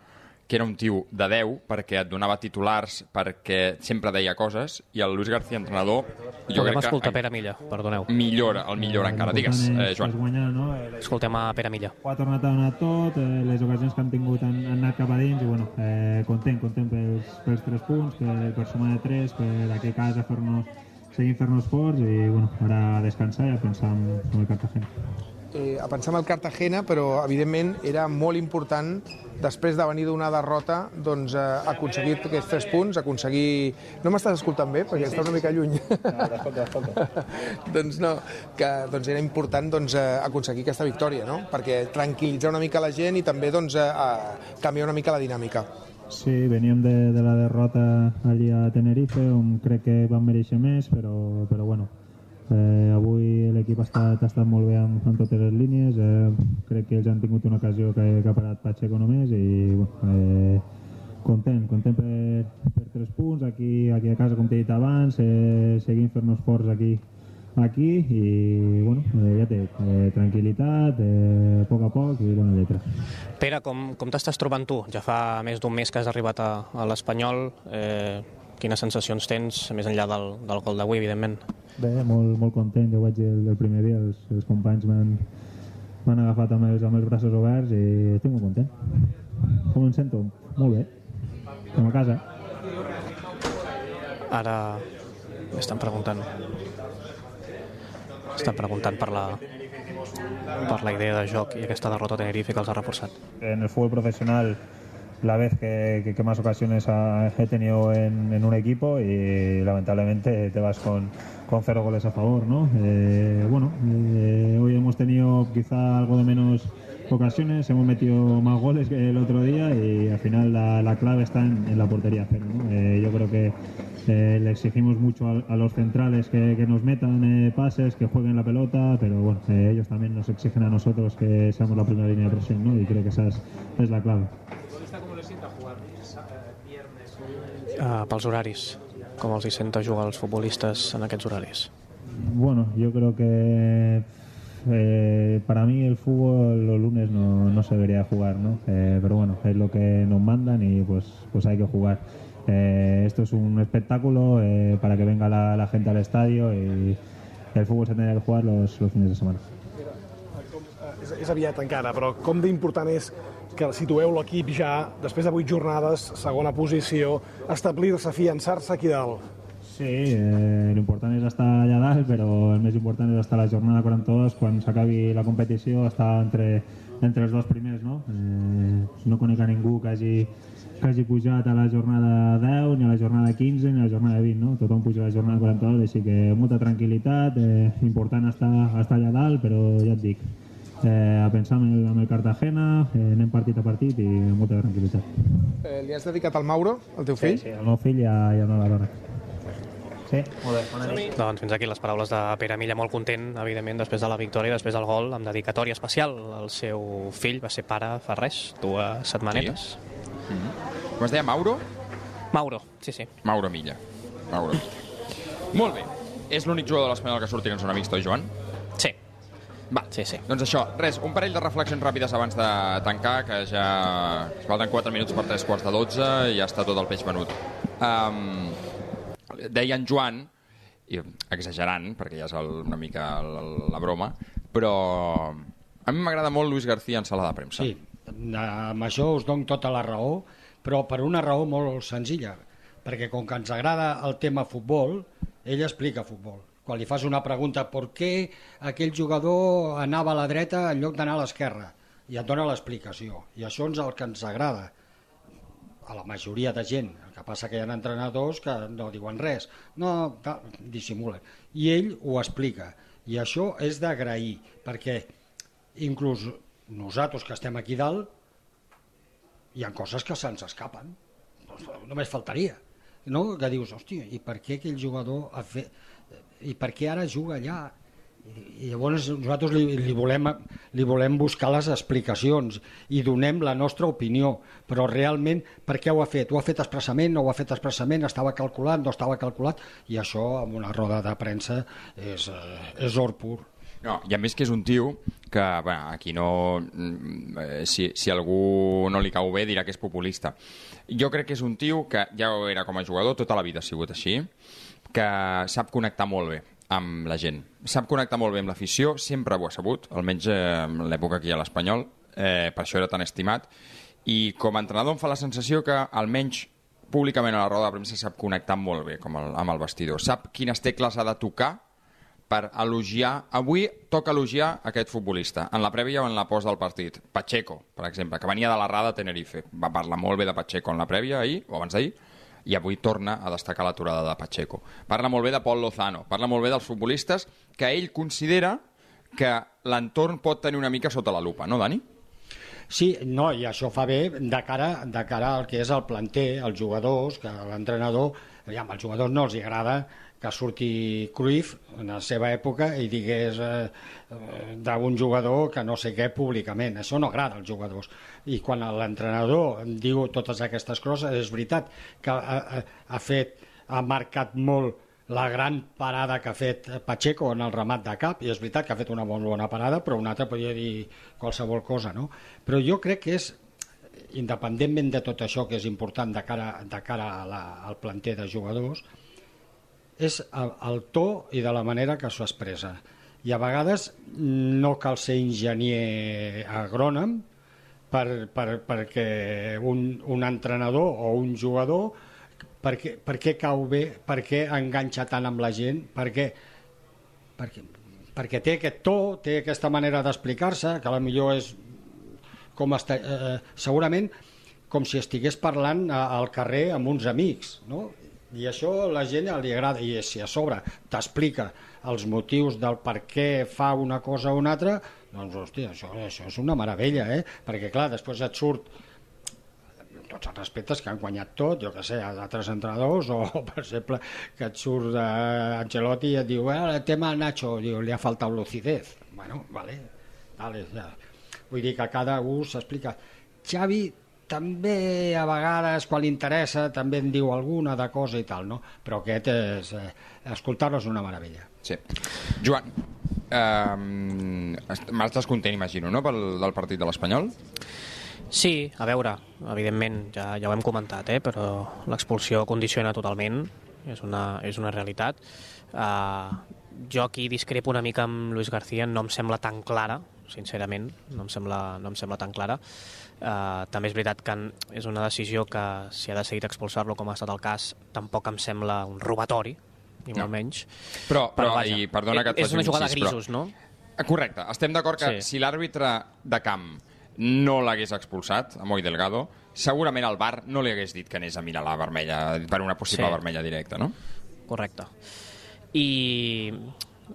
que era un tio de 10 perquè et donava titulars, perquè sempre deia coses, i el Luis García entrenador... Jo Podem crec escoltar que Pere Milla, perdoneu. millora, el millora encara. Digues, eh, Joan. guanyar, no? Eh, Escoltem a Pere Milla. ho ha tornat a donar tot, eh, les ocasions que han tingut han, han anat cap a dins i bueno, eh, content, content pels, pels tres punts, per, per sumar de tres, per aquí a casa fer-nos seguir fent-nos forts i bueno, ara a descansar i a pensar en, en el Cartagena. Eh, a pensar en el Cartagena, però evidentment era molt important després de venir d'una derrota doncs, eh, aconseguir aquests tres punts, aconseguir... No m'estàs escoltant bé? Perquè estàs una mica lluny. doncs no, que doncs era important doncs, eh, aconseguir aquesta victòria, no? perquè tranquil·litzar una mica la gent i també doncs, eh, a canviar una mica la dinàmica. Sí, veníem de, de la derrota allí a Tenerife, on crec que vam mereixer més, però, però bueno, eh, avui l'equip ha estat, ha estat molt bé en, en totes les línies, eh, crec que ells han tingut una ocasió que, que ha parat Pacheco només i bueno, eh, content, content per, per tres punts, aquí, aquí a casa com t'he dit abans, eh, seguim fent-nos forts aquí aquí i bueno, eh, ja té eh, tranquil·litat, eh, a poc a poc i bona lletra. Pere, com, com t'estàs trobant tu? Ja fa més d'un mes que has arribat a, a l'Espanyol. Eh, quines sensacions tens, més enllà del, del gol d'avui, evidentment? Bé, molt, molt content. Jo vaig el, el primer dia, els, els companys m'han agafat amb els, amb els braços oberts i estic molt content. Com em sento? Molt bé. Com a casa. Ara m'estan preguntant estan preguntant per la, per la idea de joc i aquesta derrota a Tenerife que els ha reforçat. En el fútbol profesional la vez que, que, más ocasiones ha, he tenido en, en, un equipo y lamentablemente te vas con, con cero goles a favor, ¿no? Eh, bueno, eh, hoy hemos tenido quizá algo de menos ocasiones, hemos metido más goles que el otro día y al final la, la clave está en, la portería cero, ¿no? eh, yo creo que eh, le exigimos mucho a, los centrales que, nos metan eh, pases, que jueguen la pelota, pero bueno, eh, ellos también nos exigen a nosotros que seamos la primera línea de presión, ¿no? Y creo que esa es, es la clave. Uh, pels horaris, com els hi senta jugar els futbolistes en aquests horaris? Bueno, yo creo que eh, para mí el fútbol los lunes no, no se debería jugar, ¿no? Eh, pero bueno, es lo que nos mandan y pues, pues hay que jugar. Eh, esto es un espectáculo eh, para que venga la, la, gente al estadio y el fútbol se tendría que jugar los, los fines de semana. És, és aviat encara, però com d'important és que situeu l'equip ja, després de vuit jornades, segona posició, establir-se, afiançar-se aquí dalt? Sí, eh, l'important és estar allà dalt, però el més important és estar a la jornada 42, quan s'acabi la competició, estar entre, entre els dos primers, no? Eh, no conec a ningú que hagi, que hagi pujat a la jornada 10, ni a la jornada 15, ni a la jornada 20, no? Tothom puja a la jornada 42, així que molta tranquil·litat, eh, important estar, estar allà dalt, però ja et dic, eh, a pensar en el, en el Cartagena, eh, anem partit a partit i amb molta tranquil·litat. Eh, li has dedicat al Mauro, el teu fill? Sí, sí, el meu fill i a, i a la dona. Sí, molt bé, bona nit. Doncs fins aquí les paraules de Pere Milla, molt content, evidentment, després de la victòria, després del gol, amb dedicatòria especial. El seu fill va ser pare fa res, dues setmanetes. Sí. Mm -hmm. Com es deia, Mauro? Mauro, sí, sí. Mauro Milla. Mauro Milla. molt bé. És l'únic jugador de l'Espanyol que sortirà en zona mixta, Joan? Va, sí, sí. Doncs això, res, un parell de reflexions ràpides abans de tancar, que ja es falten 4 minuts per 3 quarts de 12 i ja està tot el peix venut. Um, deia en Joan, i exagerant, perquè ja és el, una mica la, la broma, però a mi m'agrada molt Luis García en sala de premsa. Sí, amb això us dono tota la raó, però per una raó molt senzilla, perquè com que ens agrada el tema futbol, ell explica futbol. Quan li fas una pregunta per què aquell jugador anava a la dreta en lloc d'anar a l'esquerra, i et dona l'explicació. I això és el que ens agrada a la majoria de gent. El que passa que hi ha entrenadors que no diuen res, no, dissimulen. I ell ho explica. I això és d'agrair, perquè inclús nosaltres que estem aquí dalt, hi ha coses que se'ns escapen. Només faltaria. No? Que dius, hòstia, i per què aquell jugador ha fet... I per què ara juga allà? i llavors nosaltres li, li, volem, li volem buscar les explicacions i donem la nostra opinió però realment per què ho ha fet? Ho ha fet expressament, no ho ha fet expressament estava calculat, no estava calculat i això amb una roda de premsa és, és or pur no, I a més que és un tio que, bueno, aquí no... Eh, si, si algú no li cau bé dirà que és populista. Jo crec que és un tio que ja era com a jugador, tota la vida ha sigut així, que sap connectar molt bé amb la gent. Sap connectar molt bé amb l'afició, sempre ho ha sabut, almenys eh, en l'època aquí a l'Espanyol, eh, per això era tan estimat, i com a entrenador em fa la sensació que almenys públicament a la roda de premsa sap connectar molt bé com el, amb el vestidor. Sap quines tecles ha de tocar per elogiar... Avui toca elogiar aquest futbolista, en la prèvia o en la post del partit. Pacheco, per exemple, que venia de la Rada de Tenerife. Va parlar molt bé de Pacheco en la prèvia ahir, o abans d'ahir, i avui torna a destacar l'aturada de Pacheco. Parla molt bé de Pol Lozano, parla molt bé dels futbolistes que ell considera que l'entorn pot tenir una mica sota la lupa, no, Dani? Sí, no, i això fa bé de cara, de cara al que és el planter, els jugadors, que l'entrenador, aviam, als jugadors no els agrada que surti Cruyff en la seva època i digués eh, eh, d'un jugador que no sé què públicament. Això no agrada als jugadors. I quan l'entrenador diu totes aquestes coses, és veritat que ha, ha, fet, ha marcat molt la gran parada que ha fet Pacheco en el remat de cap, i és veritat que ha fet una molt bona parada, però un altre podria dir qualsevol cosa, no? Però jo crec que és, independentment de tot això que és important de cara, de cara a la, al planter de jugadors, és el, el to i de la manera que s'ho expressa. I a vegades no cal ser enginyer agrònom per, per, perquè un, un entrenador o un jugador per què, per què cau bé, per què enganxa tant amb la gent, perquè, perquè, perquè té aquest to, té aquesta manera d'explicar-se, que la millor és com està, eh, segurament com si estigués parlant a, al carrer amb uns amics, no? I això a la gent li agrada, i si a sobre t'explica els motius del per què fa una cosa o una altra, doncs, hòstia, això, això és una meravella, eh? Perquè, clar, després et surt tots els respectes que han guanyat tot, jo que sé, d'altres entrenadors, o, per exemple, que et surt uh, Ancelotti i et diu, eh, el tema Nacho, diu, li ha faltat lucidez. Bueno, vale, dale, ja. Vull dir que cada un s'explica. Xavi també a vegades quan li interessa també en diu alguna de cosa i tal, no? Però aquest és... Eh, escoltar-lo és una meravella. Sí. Joan, eh, m'estàs content, imagino, no?, pel, del partit de l'Espanyol? Sí, a veure, evidentment, ja, ja ho hem comentat, eh, però l'expulsió condiciona totalment, és una, és una realitat. Uh, jo aquí discrepo una mica amb Luis García, no em sembla tan clara, sincerament, no em sembla, no em sembla tan clara. Uh, també és veritat que és una decisió que si ha decidit expulsar-lo com ha estat el cas tampoc em sembla un robatori ni no. molt menys però, però, però vaja, i perdona que et és una jugada incís, grisos, però... no? correcte, estem d'acord que sí. si l'àrbitre de camp no l'hagués expulsat, a Moi Delgado, segurament el bar no li hagués dit que anés a mirar la vermella per una possible sí. vermella directa, no? Correcte. I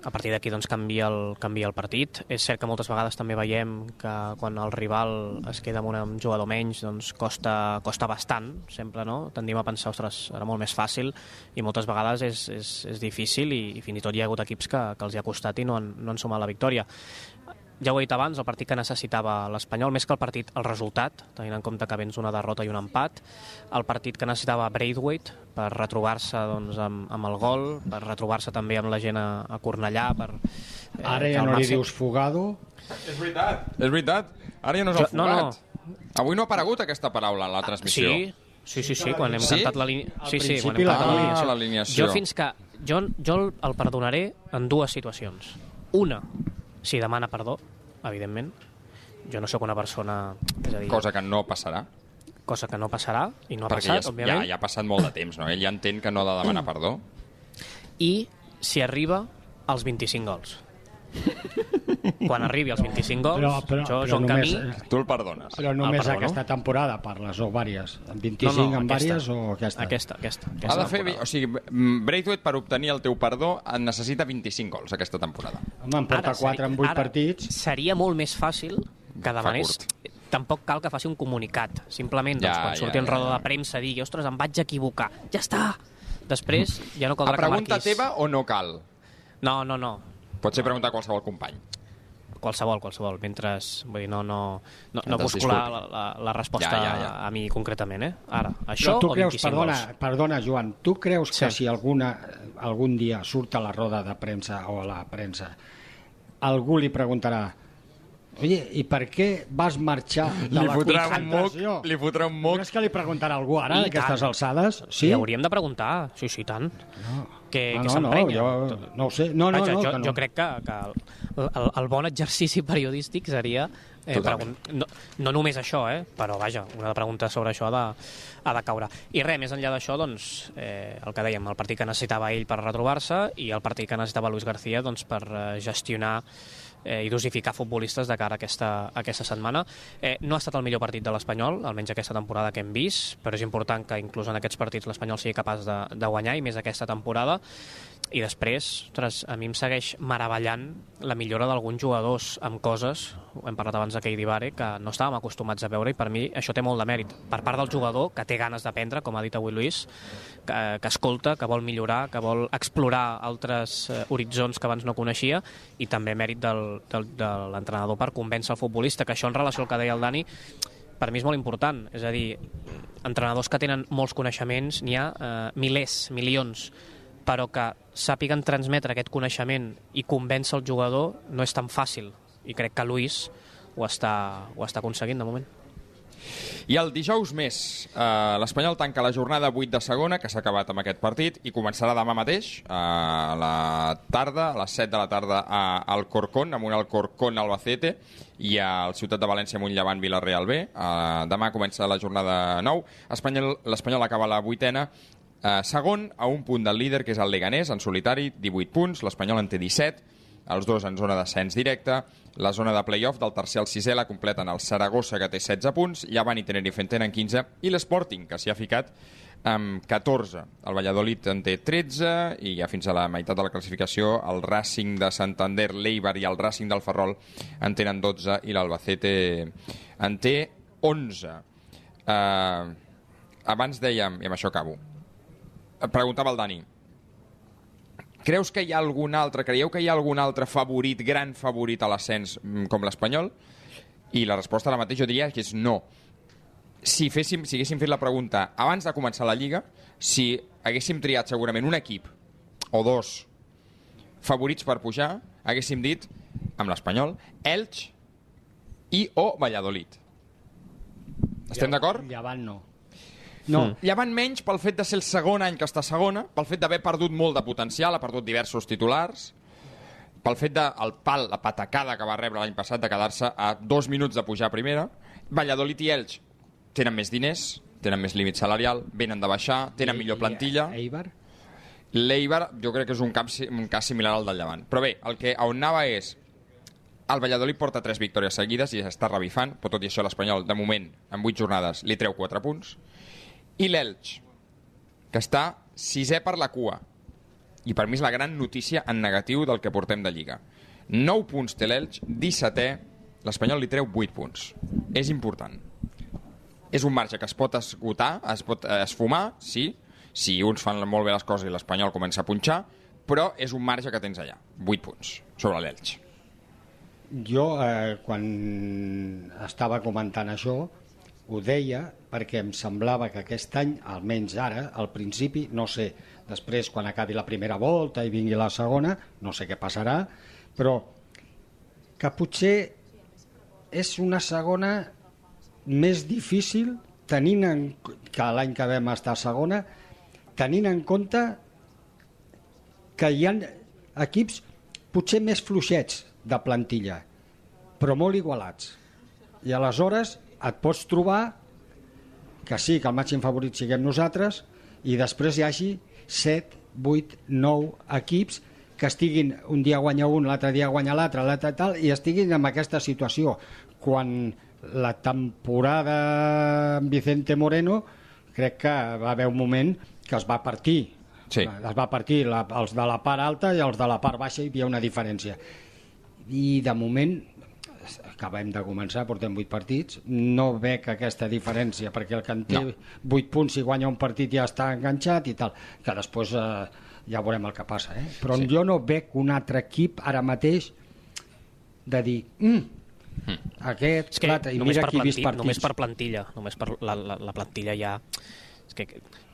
a partir d'aquí doncs, canvia, el, canvia el partit. És cert que moltes vegades també veiem que quan el rival es queda amb un jugador menys doncs costa, costa bastant, sempre, no? Tendim a pensar, ostres, era molt més fàcil i moltes vegades és, és, és difícil i, i fins i tot hi ha hagut equips que, que els hi ha costat i no han, no han sumat la victòria ja ho he dit abans, el partit que necessitava l'Espanyol, més que el partit, el resultat, tenint en compte que vens una derrota i un empat, el partit que necessitava Braithwaite per retrobar-se doncs, amb, amb el gol, per retrobar-se també amb la gent a, a Cornellà, per... Eh, Ara ja no li dius fugado? És veritat, és veritat. Ara ja no és el fugat. No, no. Avui no ha aparegut aquesta paraula a la transmissió. Sí, sí, sí, sí quan hem sí? cantat la línia... Sí, sí, quan hem cantat ah, l'alineació. Jo fins que... Jo, jo el perdonaré en dues situacions. Una, si demana perdó, evidentment. Jo no sóc una persona... És a dir, cosa que no passarà. Cosa que no passarà, i no ha Perquè passat, ja, òbviament. Ja, ja ha passat molt de temps, no? Ell ja entén que no ha de demanar perdó. I si arriba als 25 gols. Quan arribi als 25 gols, però, però, jo però un només, camí... Tu el perdones. Però només perdono. aquesta temporada parles, o vàries? 25 no, no, en vàries o aquesta? Aquesta, aquesta. aquesta ha de fer, o sigui, Braithwaite per obtenir el teu perdó en necessita 25 gols aquesta temporada. Home, en porta 4 en 8 ara partits. Seria molt més fàcil que demanés tampoc cal que faci un comunicat. Simplement, doncs, ja, quan surti ja, en roda ja, ja. de premsa, digui, ostres, em vaig equivocar. Ja està! Després ja no caldrà que marquis... A pregunta teva o no cal? No, no, no. Pot ser preguntar a qualsevol company qualsevol, qualsevol, mentre vull dir, no, no, no, no busco la, la, la resposta ja, ja, ja. a mi concretament, eh? Ara, això tu o creus, 25 perdona, gols? Perdona, Joan, tu creus que sí. si alguna, algun dia surt a la roda de premsa o a la premsa, algú li preguntarà Oye, i per què vas marxar de Li la fotrà un moc, li fotrà un moc. Creus que li preguntarà algú ara, I aquestes tant. alçades? Sí? Li hauríem de preguntar, sí, sí, tant. No. Que, Ah, que no, s'emprenya. no, jo no ho sé. No, no, Vaja, no, jo, que no. jo crec que, que el, el, el bon exercici periodístic seria eh, pregun- no, no només això, eh, però vaja, una pregunta sobre això ha de, ha de caure. I res, més enllà d'això, doncs, eh, el que dèiem, el partit que necessitava ell per retrobar-se i el partit que necessitava Luis García doncs, per eh, gestionar eh, i dosificar futbolistes de cara a aquesta, a aquesta setmana. Eh, no ha estat el millor partit de l'Espanyol, almenys aquesta temporada que hem vist, però és important que inclús en aquests partits l'Espanyol sigui capaç de, de guanyar, i més aquesta temporada. I després, ostres, a mi em segueix meravellant la millora d'alguns jugadors amb coses, ho hem parlat abans de Keidi que no estàvem acostumats a veure i per mi això té molt de mèrit. Per part del jugador, que té ganes d'aprendre, com ha dit avui Lluís, que, que escolta, que vol millorar, que vol explorar altres eh, horitzons que abans no coneixia i també mèrit del, del, de l'entrenador per convèncer el futbolista, que això en relació al que deia el Dani per mi és molt important, és a dir, entrenadors que tenen molts coneixements, n'hi ha eh, milers, milions, però que sàpiguen transmetre aquest coneixement i convèncer el jugador no és tan fàcil, i crec que Luis ho està, ho està aconseguint de moment. I el dijous més, eh, l'Espanyol tanca la jornada 8 de segona, que s'ha acabat amb aquest partit, i començarà demà mateix, a la tarda, a les 7 de la tarda, a Alcorcón, amb un Alcorcón Albacete, i al Ciutat de València amb un Llevant Villarreal B. Eh, demà comença la jornada 9. Espanyol- L'Espanyol acaba la vuitena, eh, segon, a un punt del líder, que és el Leganés, en solitari, 18 punts, l'Espanyol en té 17, els dos en zona d'ascens directe. La zona de playoff del tercer al sisè la completen el Saragossa, que té 16 punts, Llevant i Tenerife en tenen 15, i l'Sporting, que s'hi ha ficat amb 14. El Valladolid en té 13, i ja fins a la meitat de la classificació el Racing de Santander, l'Eibar i el Racing del Ferrol en tenen 12, i l'Albacete en té 11. Uh, abans dèiem, i amb això acabo, preguntava el Dani, Creus que hi ha algun altre, creieu que hi ha algun altre favorit, gran favorit a l'ascens mm, com l'Espanyol? I la resposta ara mateix jo diria que és no. Si, féssim, si haguéssim fet la pregunta abans de començar la Lliga, si haguéssim triat segurament un equip o dos favorits per pujar, haguéssim dit amb l'Espanyol, Elx i o Valladolid. Estem d'acord? Llevant no. No. Mm. Llevant menys pel fet de ser el segon any que està segona, pel fet d'haver perdut molt de potencial, ha perdut diversos titulars, pel fet de el pal, la patacada que va rebre l'any passat de quedar-se a dos minuts de pujar a primera. Valladolid i Elx tenen més diners, tenen més límit salarial, venen de baixar, tenen millor plantilla. Eibar? L'Eibar jo crec que és un, cap, un cas similar al del Llevant. Però bé, el que on anava és el Valladolid porta tres victòries seguides i està revifant, però tot i això l'Espanyol, de moment, en vuit jornades, li treu quatre punts. I l'Elx, que està sisè per la cua. I per mi és la gran notícia en negatiu del que portem de Lliga. 9 punts té l'Elx, 17è, l'Espanyol li treu 8 punts. És important. És un marge que es pot esgotar, es pot eh, esfumar, sí, si uns fan molt bé les coses i l'Espanyol comença a punxar, però és un marge que tens allà, 8 punts, sobre l'Elx. Jo, eh, quan estava comentant això, ho deia perquè em semblava que aquest any, almenys ara, al principi, no sé, després quan acabi la primera volta i vingui la segona, no sé què passarà, però que potser és una segona més difícil tenint en, que l'any que vam estar segona, tenint en compte que hi ha equips potser més fluixets de plantilla, però molt igualats. I aleshores et pots trobar que sí, que el màxim favorit siguem nosaltres i després hi hagi 7, 8, 9 equips que estiguin un dia guanya un, l'altre dia guanya l'altre, l'altre tal, i estiguin en aquesta situació. Quan la temporada amb Vicente Moreno crec que va haver un moment que es va partir Sí. es va partir la, els de la part alta i els de la part baixa hi havia una diferència i de moment acabem de començar, portem 8 partits no veig aquesta diferència perquè el que en té No. 8 punts si guanya un partit ja està enganxat i tal que després eh, ja veurem el que passa eh? però Sí. jo no veig un altre equip ara mateix de dir mm, aquest, És que l'altre, i mira qui vist partits només per plantilla, només per la, la, la plantilla ja... És que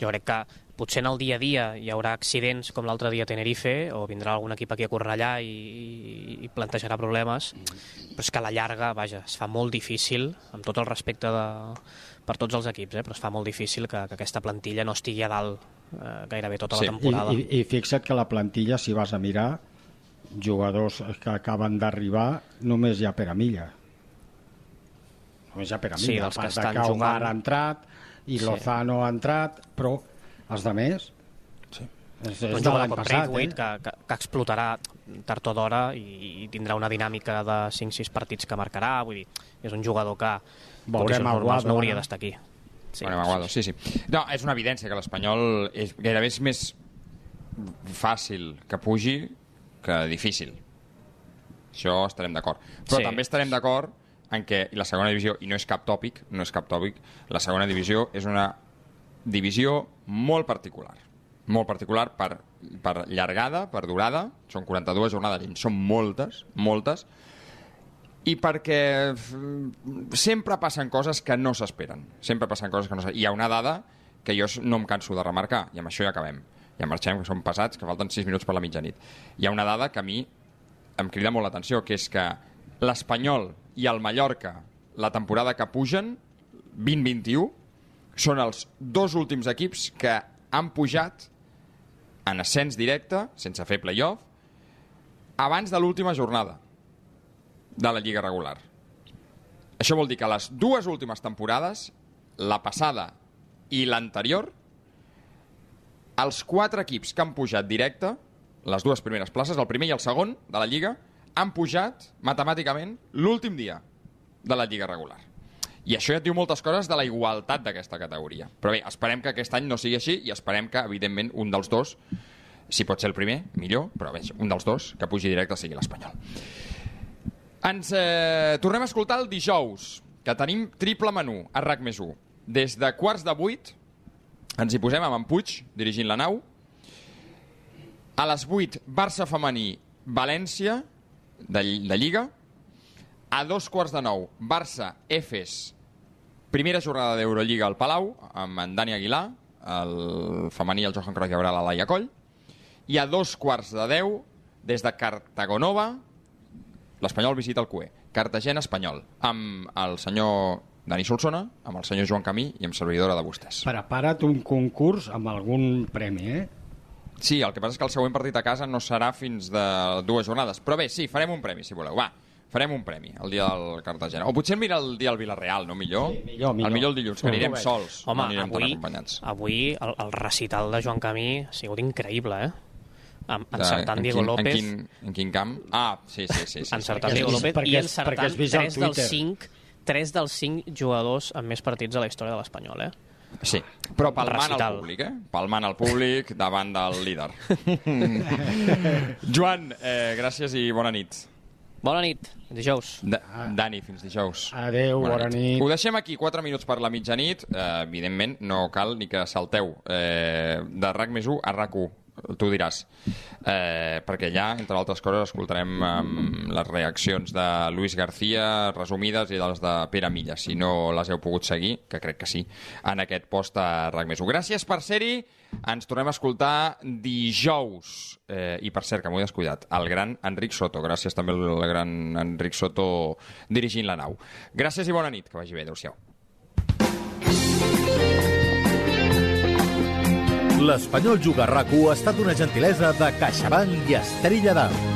jo crec que potser en el dia a dia hi haurà accidents com l'altre dia a Tenerife o vindrà algun equip aquí a Cornellà i, i, i plantejarà problemes però és que a la llarga, vaja, es fa molt difícil amb tot el respecte de, per tots els equips, eh? però es fa molt difícil que, que aquesta plantilla no estigui a dalt eh, gairebé tota Sí, la temporada. I, i, I fixa't que la plantilla, si vas a mirar, jugadors que acaben d'arribar, només hi ha per a Milla. Només hi ha per a Sí, Milla. que de estan que Omar jugant. ha entrat i Sí. Lozano ha entrat, però els de més... Sí. És, és un de jugador l'any com passat, Braithwaite eh? que, que, que explotarà tard o d'hora i, i tindrà una dinàmica de 5-6 partits que marcarà, vull dir, és un jugador que tot i ser Veurem normals, Aguado, no hauria d'estar aquí. Sí, bueno, Aguado, sí, sí. No, és una evidència que l'Espanyol és gairebé és més fàcil que pugi que difícil. Això estarem d'acord. Però Sí. també estarem d'acord en què la segona divisió, i no és cap tòpic, no és cap tòpic, la segona divisió és una divisió molt particular. Molt particular per, per llargada, per durada, són 42 jornades, són moltes, moltes, i perquè f- sempre passen coses que no s'esperen. Sempre passen coses que no s'esperen. Hi ha una dada que jo no em canso de remarcar, i amb això ja acabem. Ja marxem, que som passats, que falten 6 minuts per la mitjanit. Hi ha una dada que a mi em crida molt l'atenció, que és que l'Espanyol i el Mallorca, la temporada que pugen, 2021, són els dos últims equips que han pujat en ascens directe, sense fer playoff, abans de l'última jornada de la Lliga regular. Això vol dir que les dues últimes temporades, la passada i l'anterior, els quatre equips que han pujat directe, les dues primeres places, el primer i el segon de la Lliga, han pujat matemàticament l'últim dia de la Lliga regular. I això ja et diu moltes coses de la igualtat d'aquesta categoria. Però bé, esperem que aquest any no sigui així i esperem que, evidentment, un dels dos, si pot ser el primer, millor, però bé, un dels dos que pugi directe sigui l'Espanyol. Ens eh, tornem a escoltar el dijous, que tenim triple menú a RAC més 1. Des de quarts de vuit ens hi posem amb en Puig, dirigint la nau. A les 8, Barça femení, València, de, de Lliga. A dos quarts de nou, Barça, Efes, primera jornada d'Eurolliga al Palau, amb en Dani Aguilar, el femení, el Johan Cruyff, haurà la Laia Coll. I a dos quarts de deu, des de Cartagonova, l'Espanyol visita el CUE. Cartagena Espanyol, amb el senyor Dani Solsona, amb el senyor Joan Camí i amb servidora de vostès. Prepara't un concurs amb algun premi, eh? Sí, el que passa és que el següent partit a casa no serà fins de dues jornades. Però bé, sí, farem un premi, si voleu. Va, farem un premi el dia del Cartagena. O potser mira el dia del Villarreal, no? Millor? Sí, millor, millor. El millor el dilluns, que anirem Home, sols, Home, no anirem avui, tan acompanyats. avui el, el recital de Joan Camí ha sigut increïble, eh? Amb, encertant en Diego López. En quin, en quin camp? Ah, sí, sí, sí. sí, encertant Diego López perquè i encertant vist el 3 dels Twitter. 5 tres dels 5 jugadors amb més partits a la història de l'Espanyol, eh? Sí, però palmant al públic, eh? Palmant al públic davant del líder. Joan, eh, gràcies i bona nit. Bona nit, dijous. Da Dani, fins dijous. Adeu, bona nit. Ho deixem aquí, 4 minuts per la mitjanit. Eh, evidentment, no cal ni que salteu eh, de RAC més 1 a RAC 1 tu diràs. Eh, perquè allà, entre altres coses escoltarem um, les reaccions de Luis García resumides i les de Pere Milla. Si no les heu pogut seguir, que crec que sí en aquest post a RAC més 1 gràcies per ser-hi, ens tornem a escoltar dijous. Eh, i per cert que m'ho he descuidat, el gran Enric Soto. Gràcies també al gran Enric Soto dirigint la nau. Gràcies i bona nit, que vagi bé, adeu-siau L'Espanyol Juga a RAC1 ha estat una gentilesa de CaixaBank i Estrella d'Am.